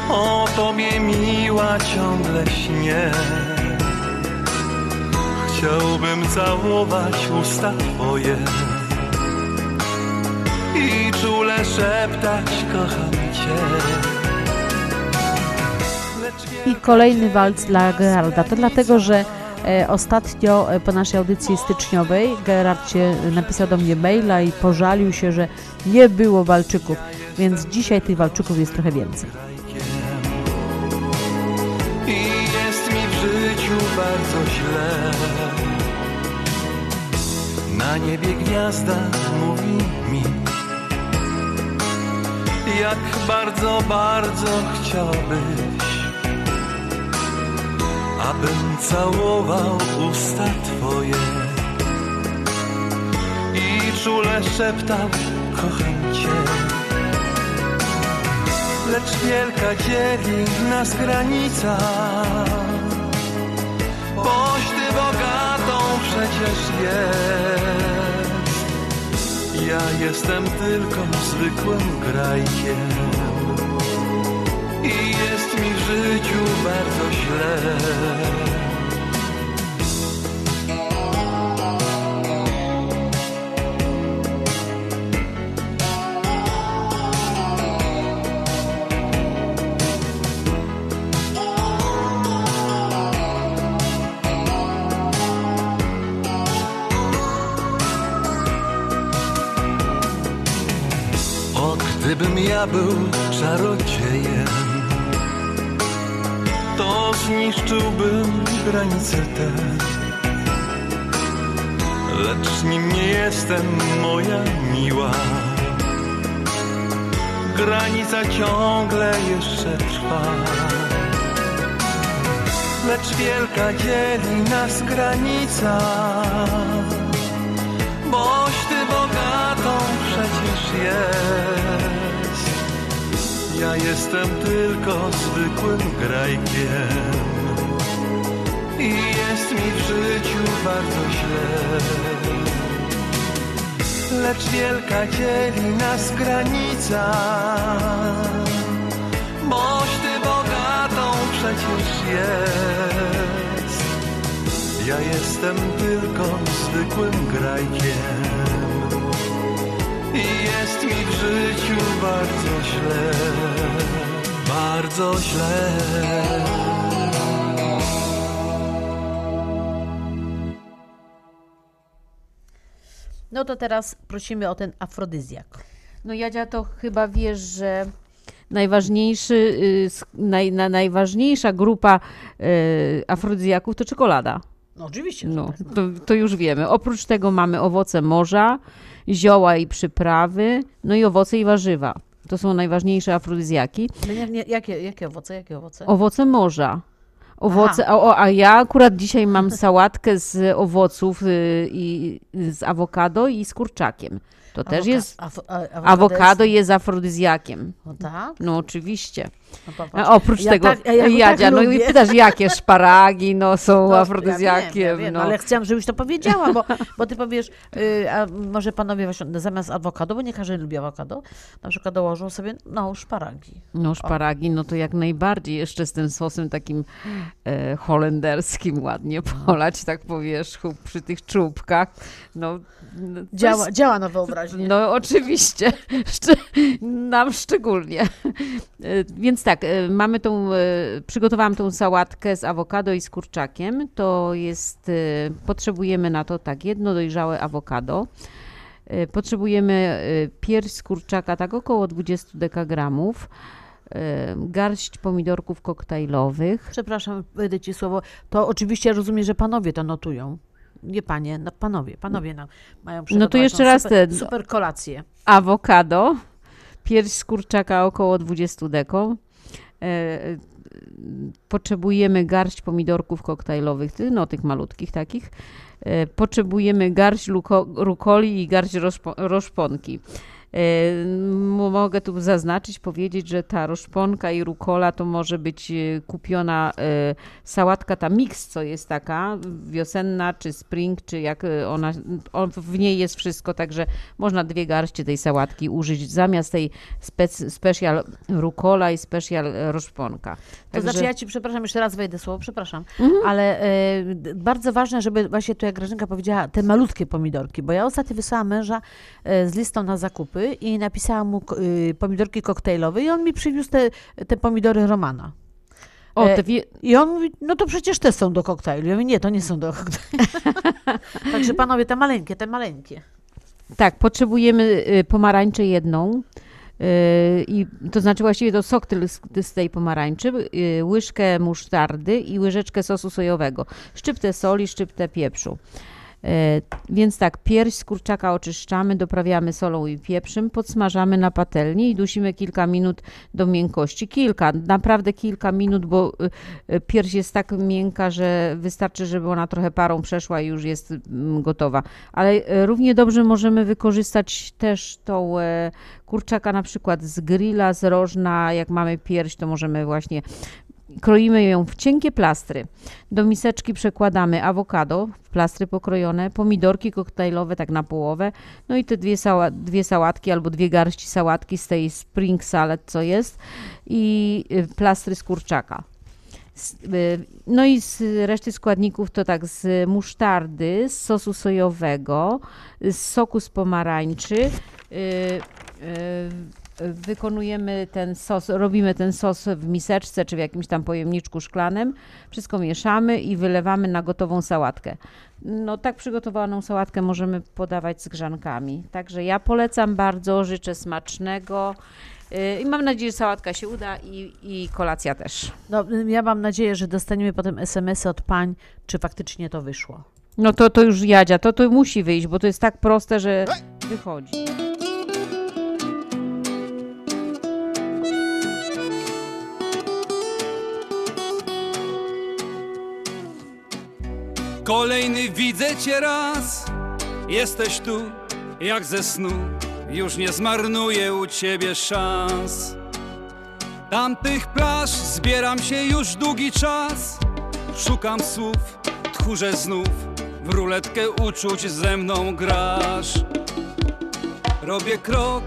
O tobie miła ciągle śnię. Chciałbym całować usta twoje I czule szeptać kocham cię. I kolejny walc dla Gerarda. To dlatego, że ostatnio e, po naszej audycji styczniowej Gerard się napisał do mnie maila i pożalił się, że nie było walczyków. Więc dzisiaj tych walczyków jest trochę więcej. I jest mi w życiu bardzo źle Na niebie gwiazda mówi mi Jak bardzo, bardzo chciałbyś Abym całował usta twoje. I czule szeptał kocham cię Lecz wielka dzieli nas granica. Boś ty bogatą przecież jest. Ja jestem tylko zwykłym grajkiem I jest mi w życiu bardzo źle. Gdybym ja był czarodziejem, zniszczyłbym granice te. Lecz nim nie jestem, moja miła. Granica ciągle jeszcze trwa. lecz wielka dzieli nas granica. Boś ty bogatą przecież jest. Ja jestem tylko zwykłym grajkiem jest mi w życiu bardzo źle. Lecz wielka dzieli nas granica. Boś ty bogatą przecież jest. Ja jestem tylko zwykłym grajkiem i jest mi w życiu bardzo źle, bardzo źle. No to teraz prosimy o ten afrodyzjak. No Jadzia, to chyba wiesz, że najważniejszy, y, naj, na, najważniejsza grupa y, afrodyzjaków to czekolada. No oczywiście. No, tak. to, to już wiemy. Oprócz tego mamy owoce morza, zioła i przyprawy, no i owoce i warzywa. To są najważniejsze afrodyzjaki. No nie, nie, jakie, jakie owoce? Jakie owoce? Owoce morza. Owoce, a, o, a ja akurat dzisiaj mam sałatkę z owoców y, i z awokado i z kurczakiem. To też Awoka- jest. awo- a- awokado jest- jest afrodyzjakiem. No tak? No oczywiście. No. A oprócz Ja tego, tak- ja Jadzia, tak no i pytasz, jakie szparagi no, są No, afrodyzjakiem. Ja wiem, ja wiem, no. ale chciałam, żebyś to powiedziała, bo, bo ty powiesz, y, a może panowie właśnie zamiast awokado, bo nie każdy lubi awokado, na przykład dołożą sobie, no, szparagi. No szparagi, no to jak najbardziej, jeszcze z tym sosem takim e, holenderskim ładnie polać, tak po wierzchu, przy tych czubkach. No, no, Działa, jest- działa na wyobraźnię. No oczywiście, nam szczególnie. E, Więc tak, e, mamy tą, e, przygotowałam tą sałatkę z awokado i z kurczakiem. To jest, potrzebujemy na to tak, jedno dojrzałe awokado. Potrzebujemy pierś z kurczaka, tak około 20 dekagramów. Garść pomidorków koktajlowych. Przepraszam, wejdę ci słowo. To oczywiście rozumiem, że panowie to notują. Nie panie, no panowie, panowie nam mają No to jeszcze raz super, ten- super kolację. awokado, pierś z kurczaka około 20 deko. E, Potrzebujemy garść pomidorków koktajlowych, no tych malutkich takich. E, Potrzebujemy garść luko, rukoli i garść roszpo, roszponki. M- Mogę tu zaznaczyć, powiedzieć, że ta roszponka i rukola to może być e, kupiona e, sałatka, ta mix, co jest taka wiosenna, czy spring, czy jak ona, on, w niej jest wszystko, także można dwie garści tej sałatki użyć zamiast tej spec, special rukola i special roszponka. To znaczy, ja ci przepraszam, jeszcze raz wejdę słowo, przepraszam, Mhm. ale d- bardzo ważne, żeby właśnie tu, jak Grażynka powiedziała, te malutkie pomidorki, bo ja ostatnio wysłałam męża z listą na zakupy i napisałam mu y, pomidorki koktajlowe i on mi przywiózł te, te pomidory Romana. O, E, te wie- I on mówi, no to przecież te są do koktajlu. Ja mówię, nie, to nie są do koktajlu. Także panowie, te maleńkie, te maleńkie. Tak, potrzebujemy y, pomarańczę jedną. y, I to znaczy właściwie to sok z- tej pomarańczy, łyżkę musztardy i łyżeczkę sosu sojowego, szczyptę soli, szczyptę pieprzu. E, Więc tak, pierś z kurczaka oczyszczamy, doprawiamy solą i pieprzem, podsmażamy na patelni i dusimy kilka minut do miękkości. Kilka, naprawdę kilka minut, bo y, pierś jest tak miękka, że wystarczy, żeby ona trochę parą przeszła i już jest mm, gotowa. Ale e, równie dobrze możemy wykorzystać też tą e, kurczaka na przykład z grilla, z rożna. Jak mamy pierś, to możemy właśnie Kroimy ją w cienkie plastry. Do miseczki przekładamy awokado w plastry pokrojone, pomidorki koktajlowe tak na połowę, no i te dwie, sała, dwie sałatki albo dwie garści sałatki z tej spring salad, co jest i y, plastry z kurczaka. Y, No i z reszty składników to tak z musztardy, z sosu sojowego, z soku z pomarańczy. y, y, Wykonujemy ten sos, robimy ten sos w miseczce czy w jakimś tam pojemniczku szklanym. Wszystko mieszamy i wylewamy na gotową sałatkę. No tak przygotowaną sałatkę możemy podawać z grzankami. Także ja polecam bardzo, życzę smacznego. y, I mam nadzieję, że sałatka się uda i, i kolacja też. No, ja mam nadzieję, że dostaniemy potem SMS-y od pań, czy faktycznie to wyszło. No to, to już Jadzia, to, to musi wyjść, bo to jest tak proste, że wychodzi. Kolejny widzę cię raz. Jesteś tu, jak ze snu. Już nie zmarnuję u ciebie szans. Tamtych plaż zbieram się już długi czas. Szukam słów, tchórze znów. W ruletkę uczuć ze mną grasz. Robię krok,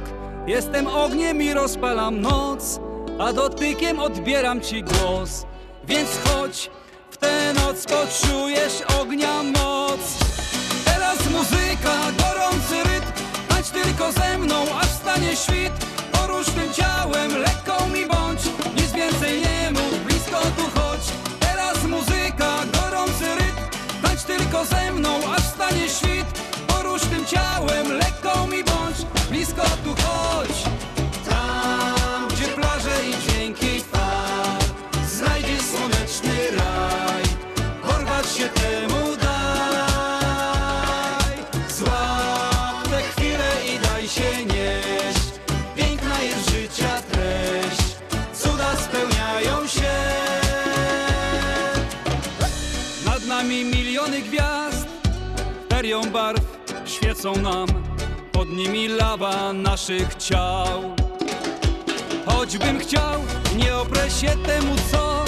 jestem ogniem i rozpalam noc, a dotykiem odbieram ci głos. Więc chodź, tę noc poczujesz ognia moc. Teraz muzyka, gorący rytm, tańcz tylko ze mną, aż stanie świt. Ferią barw świecą nam, pod nimi lawa naszych ciał. Choćbym chciał, nie oprę się temu, co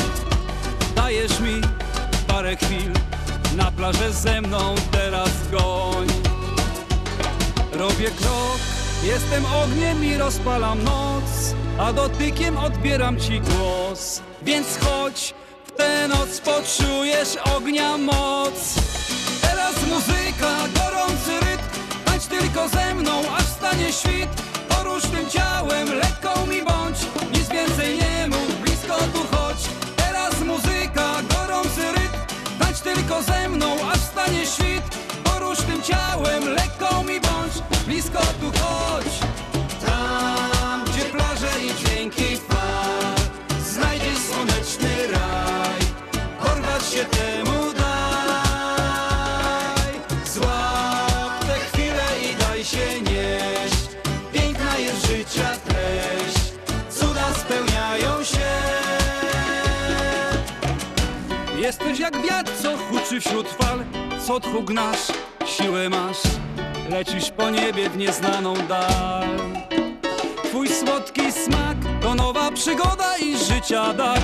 dajesz mi parę chwil. Na plażę ze mną teraz goń. Robię krok, jestem ogniem i rozpalam noc, a dotykiem odbieram ci głos. Więc chodź, w tę noc poczujesz ognia moc. Muzyka, gorący rytm, tańcz tylko ze mną, aż stanie świt. Porusz tym ciałem, lekką mi bądź, nic więcej nie mów, blisko tu chodź. Teraz muzyka, gorący rytm, tańcz tylko ze mną, aż stanie świt. Porusz tym ciałem, lekką mi bądź, blisko tu chodź. Huczy wśród fal, co tchu gnasz, siłę masz. Lecisz po niebie w nieznaną dal. Twój słodki smak to nowa przygoda i życia dar.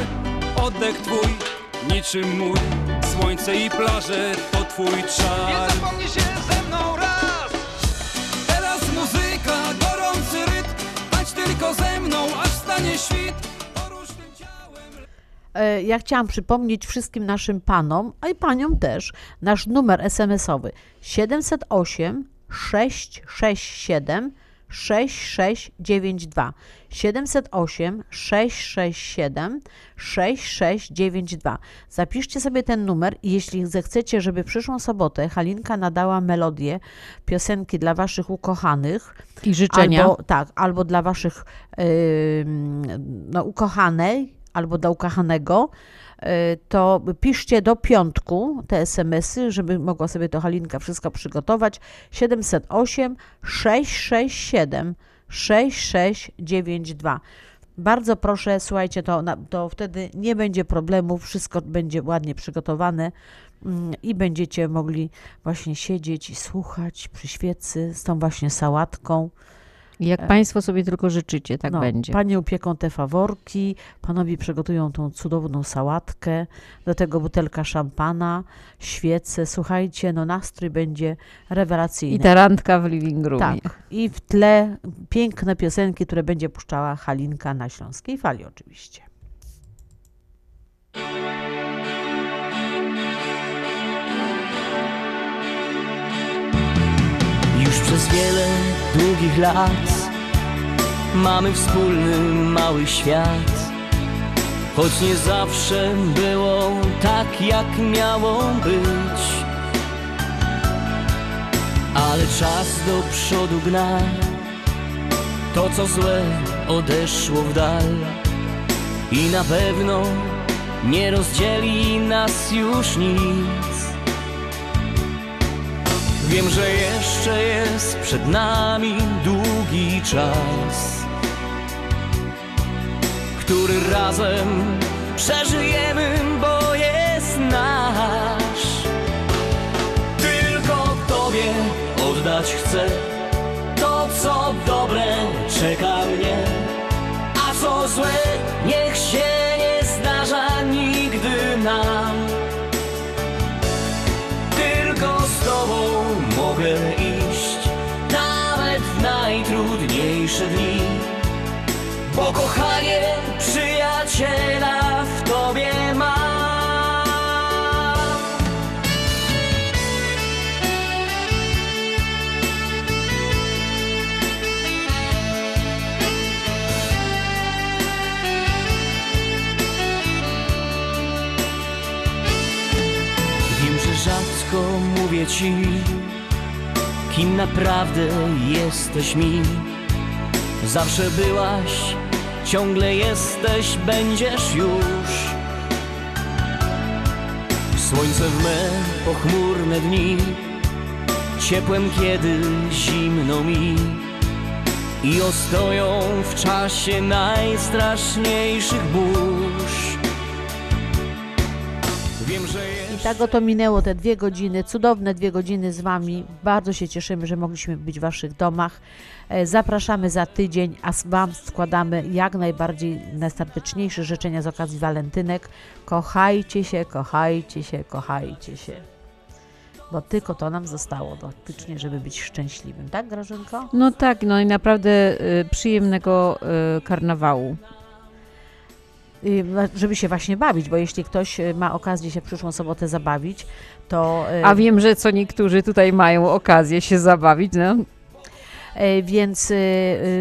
Oddech twój, niczym mój, słońce i plaże to twój czar. Nie zapomnij się ze mną raz! Teraz muzyka, gorący rytm, tańcz tylko ze mną, aż stanie świt. E, Ja chciałam przypomnieć wszystkim naszym panom, a i paniom też, nasz numer SMS-owy 708 667 6692 708 667 6692 Zapiszcie sobie ten numer i jeśli zechcecie, żeby przyszłą sobotę Halinka nadała melodię piosenki dla waszych ukochanych I życzenia. albo, tak, albo dla waszych ym, no, ukochanej, albo dla ukochanego, y, to piszcie do piątku te SMS-y, żeby mogła sobie to Halinka wszystko przygotować. 708 667 6692. Bardzo proszę, słuchajcie, to, to wtedy nie będzie problemów, wszystko będzie ładnie przygotowane mm, i będziecie mogli właśnie siedzieć i słuchać przy świecy z tą właśnie sałatką. Jak E, Państwo sobie tylko życzycie, tak no, będzie. Panie upieką te faworki, panowie przygotują tą cudowną sałatkę, do tego butelka szampana, świece. Słuchajcie, no nastrój będzie rewelacyjny. I ta randka w living roomie. Tak. I w tle piękne piosenki, które będzie puszczała Halinka na Śląskiej Fali oczywiście. Już przez wiele długich lat mamy wspólny mały świat. Choć nie zawsze było tak, jak miało być. Ale czas do przodu gna, to co złe odeszło w dal. I na pewno nie rozdzieli nas już nic. Wiem, że jeszcze jest przed nami długi czas, który razem przeżyjemy, bo jest nasz. Tylko Tobie oddać chcę to, co dobre czeka mnie, a co złe niech się nie zdarza nigdy nam. Mogę iść Nawet w najtrudniejsze dni. Bo kochanie przyjaciela w tobie mam. Rzadko mówię ci, kim naprawdę jesteś mi. Zawsze byłaś, ciągle jesteś, będziesz już. Słońce w me pochmurne dni, ciepłem kiedy zimno mi. I ostoją w czasie najstraszniejszych burz. Wiem, że tak oto minęło te dwie godziny, cudowne dwie godziny z Wami. Bardzo się cieszymy, że mogliśmy być w Waszych domach. E, Zapraszamy za tydzień, a Wam składamy jak najbardziej najserdeczniejsze życzenia z okazji walentynek. Kochajcie się, kochajcie się, kochajcie się. Bo tylko to nam zostało dotycznie, żeby być szczęśliwym. Tak, Grażynko? No tak, no i naprawdę y, przyjemnego y, karnawału. Y, Żeby się właśnie bawić, bo jeśli ktoś y, ma okazję się w przyszłą sobotę zabawić, to... y, A wiem, że co niektórzy tutaj mają okazję się zabawić, no. E, Więc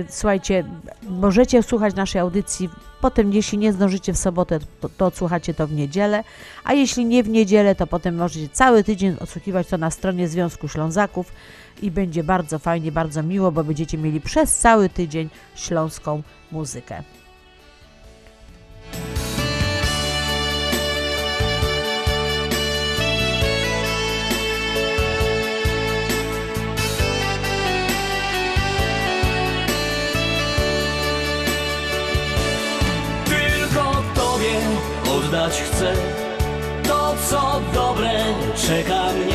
słuchajcie, możecie słuchać naszej audycji. Potem, jeśli nie zdążycie w sobotę, to, to odsłuchacie to w niedzielę. A jeśli nie w niedzielę, to potem możecie cały tydzień odsłuchiwać to na stronie Związku Ślązaków i będzie bardzo fajnie, bardzo miło, bo będziecie mieli przez cały tydzień śląską muzykę. Oddać chcę to, co dobre czeka mnie,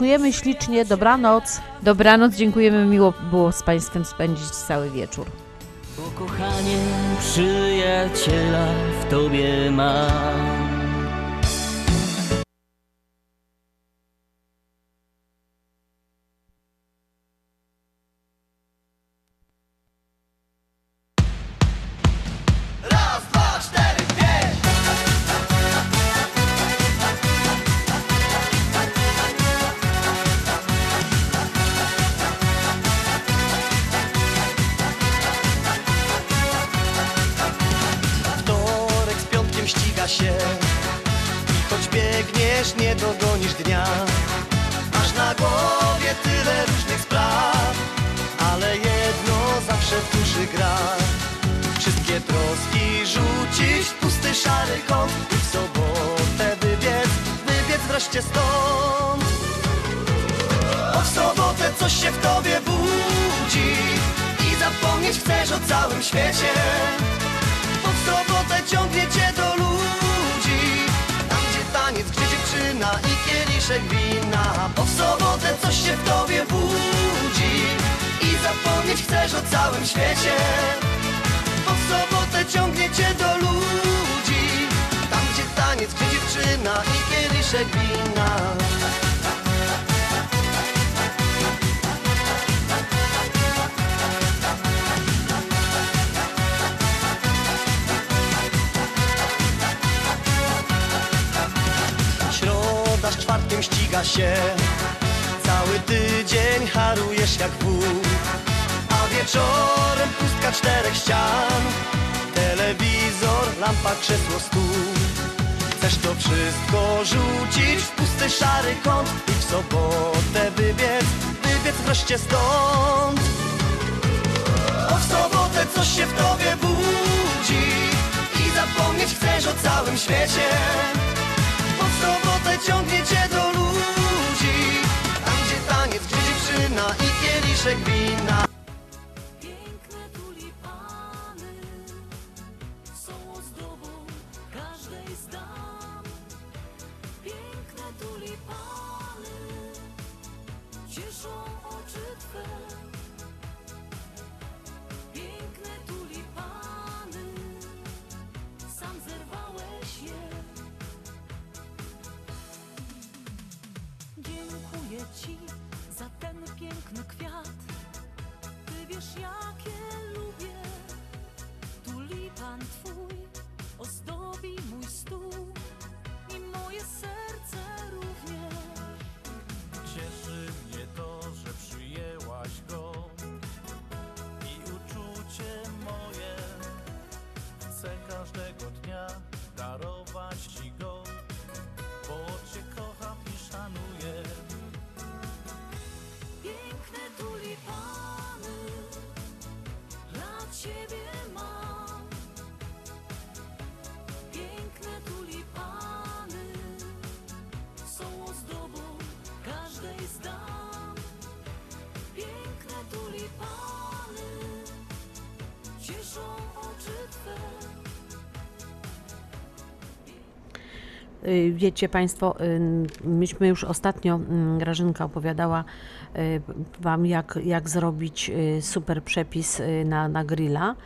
Dziękujemy ślicznie, dobranoc. Dobranoc, dziękujemy, miło było z Państwem spędzić cały wieczór. Bo kochanie przyjaciela w Tobie mam. Kąt I w sobotę wybiec, wybiec wreszcie stąd. Bo w sobotę coś się w tobie budzi I zapomnieć chcesz o całym świecie. Bo w sobotę ciągnie cię do ludzi Tam gdzie taniec, gdzie dziewczyna i kieliszek wina. Bo w sobotę coś się w tobie budzi I zapomnieć chcesz o całym świecie. Bo w sobotę ciągnie cię do ludzi taniec, gdzie dziewczyna i kieliszek wina. Środa z czwartkiem ściga się. Cały tydzień harujesz jak wół. A wieczorem pustka czterech ścian. Telewizor, lampa, krzesło, stół Chcesz to wszystko rzucić w pusty szary kąt I w sobotę wybiec, wybiec wreszcie stąd. Bo w sobotę coś się w tobie budzi I zapomnieć chcesz o całym świecie. Bo w sobotę ciągnie cię do ludzi Tam gdzie taniec, gdzie dziewczyna i kieliszek wina Wiecie Państwo, y, myśmy już ostatnio, mm, Grażynka opowiadała y, Wam, jak, jak zrobić y, super przepis y, na, na grilla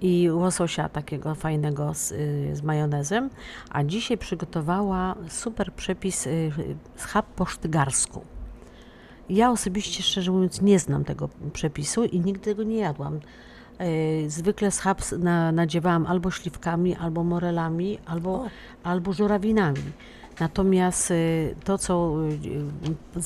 i łososia takiego fajnego z, y, z majonezem, a dzisiaj przygotowała super przepis y, schab po sztygarsku. Ja osobiście, szczerze mówiąc, nie znam tego przepisu i nigdy tego nie jadłam. E, Zwykle schab s- na, nadziewałam albo śliwkami, albo morelami, albo, albo żurawinami. Natomiast y, to, co y,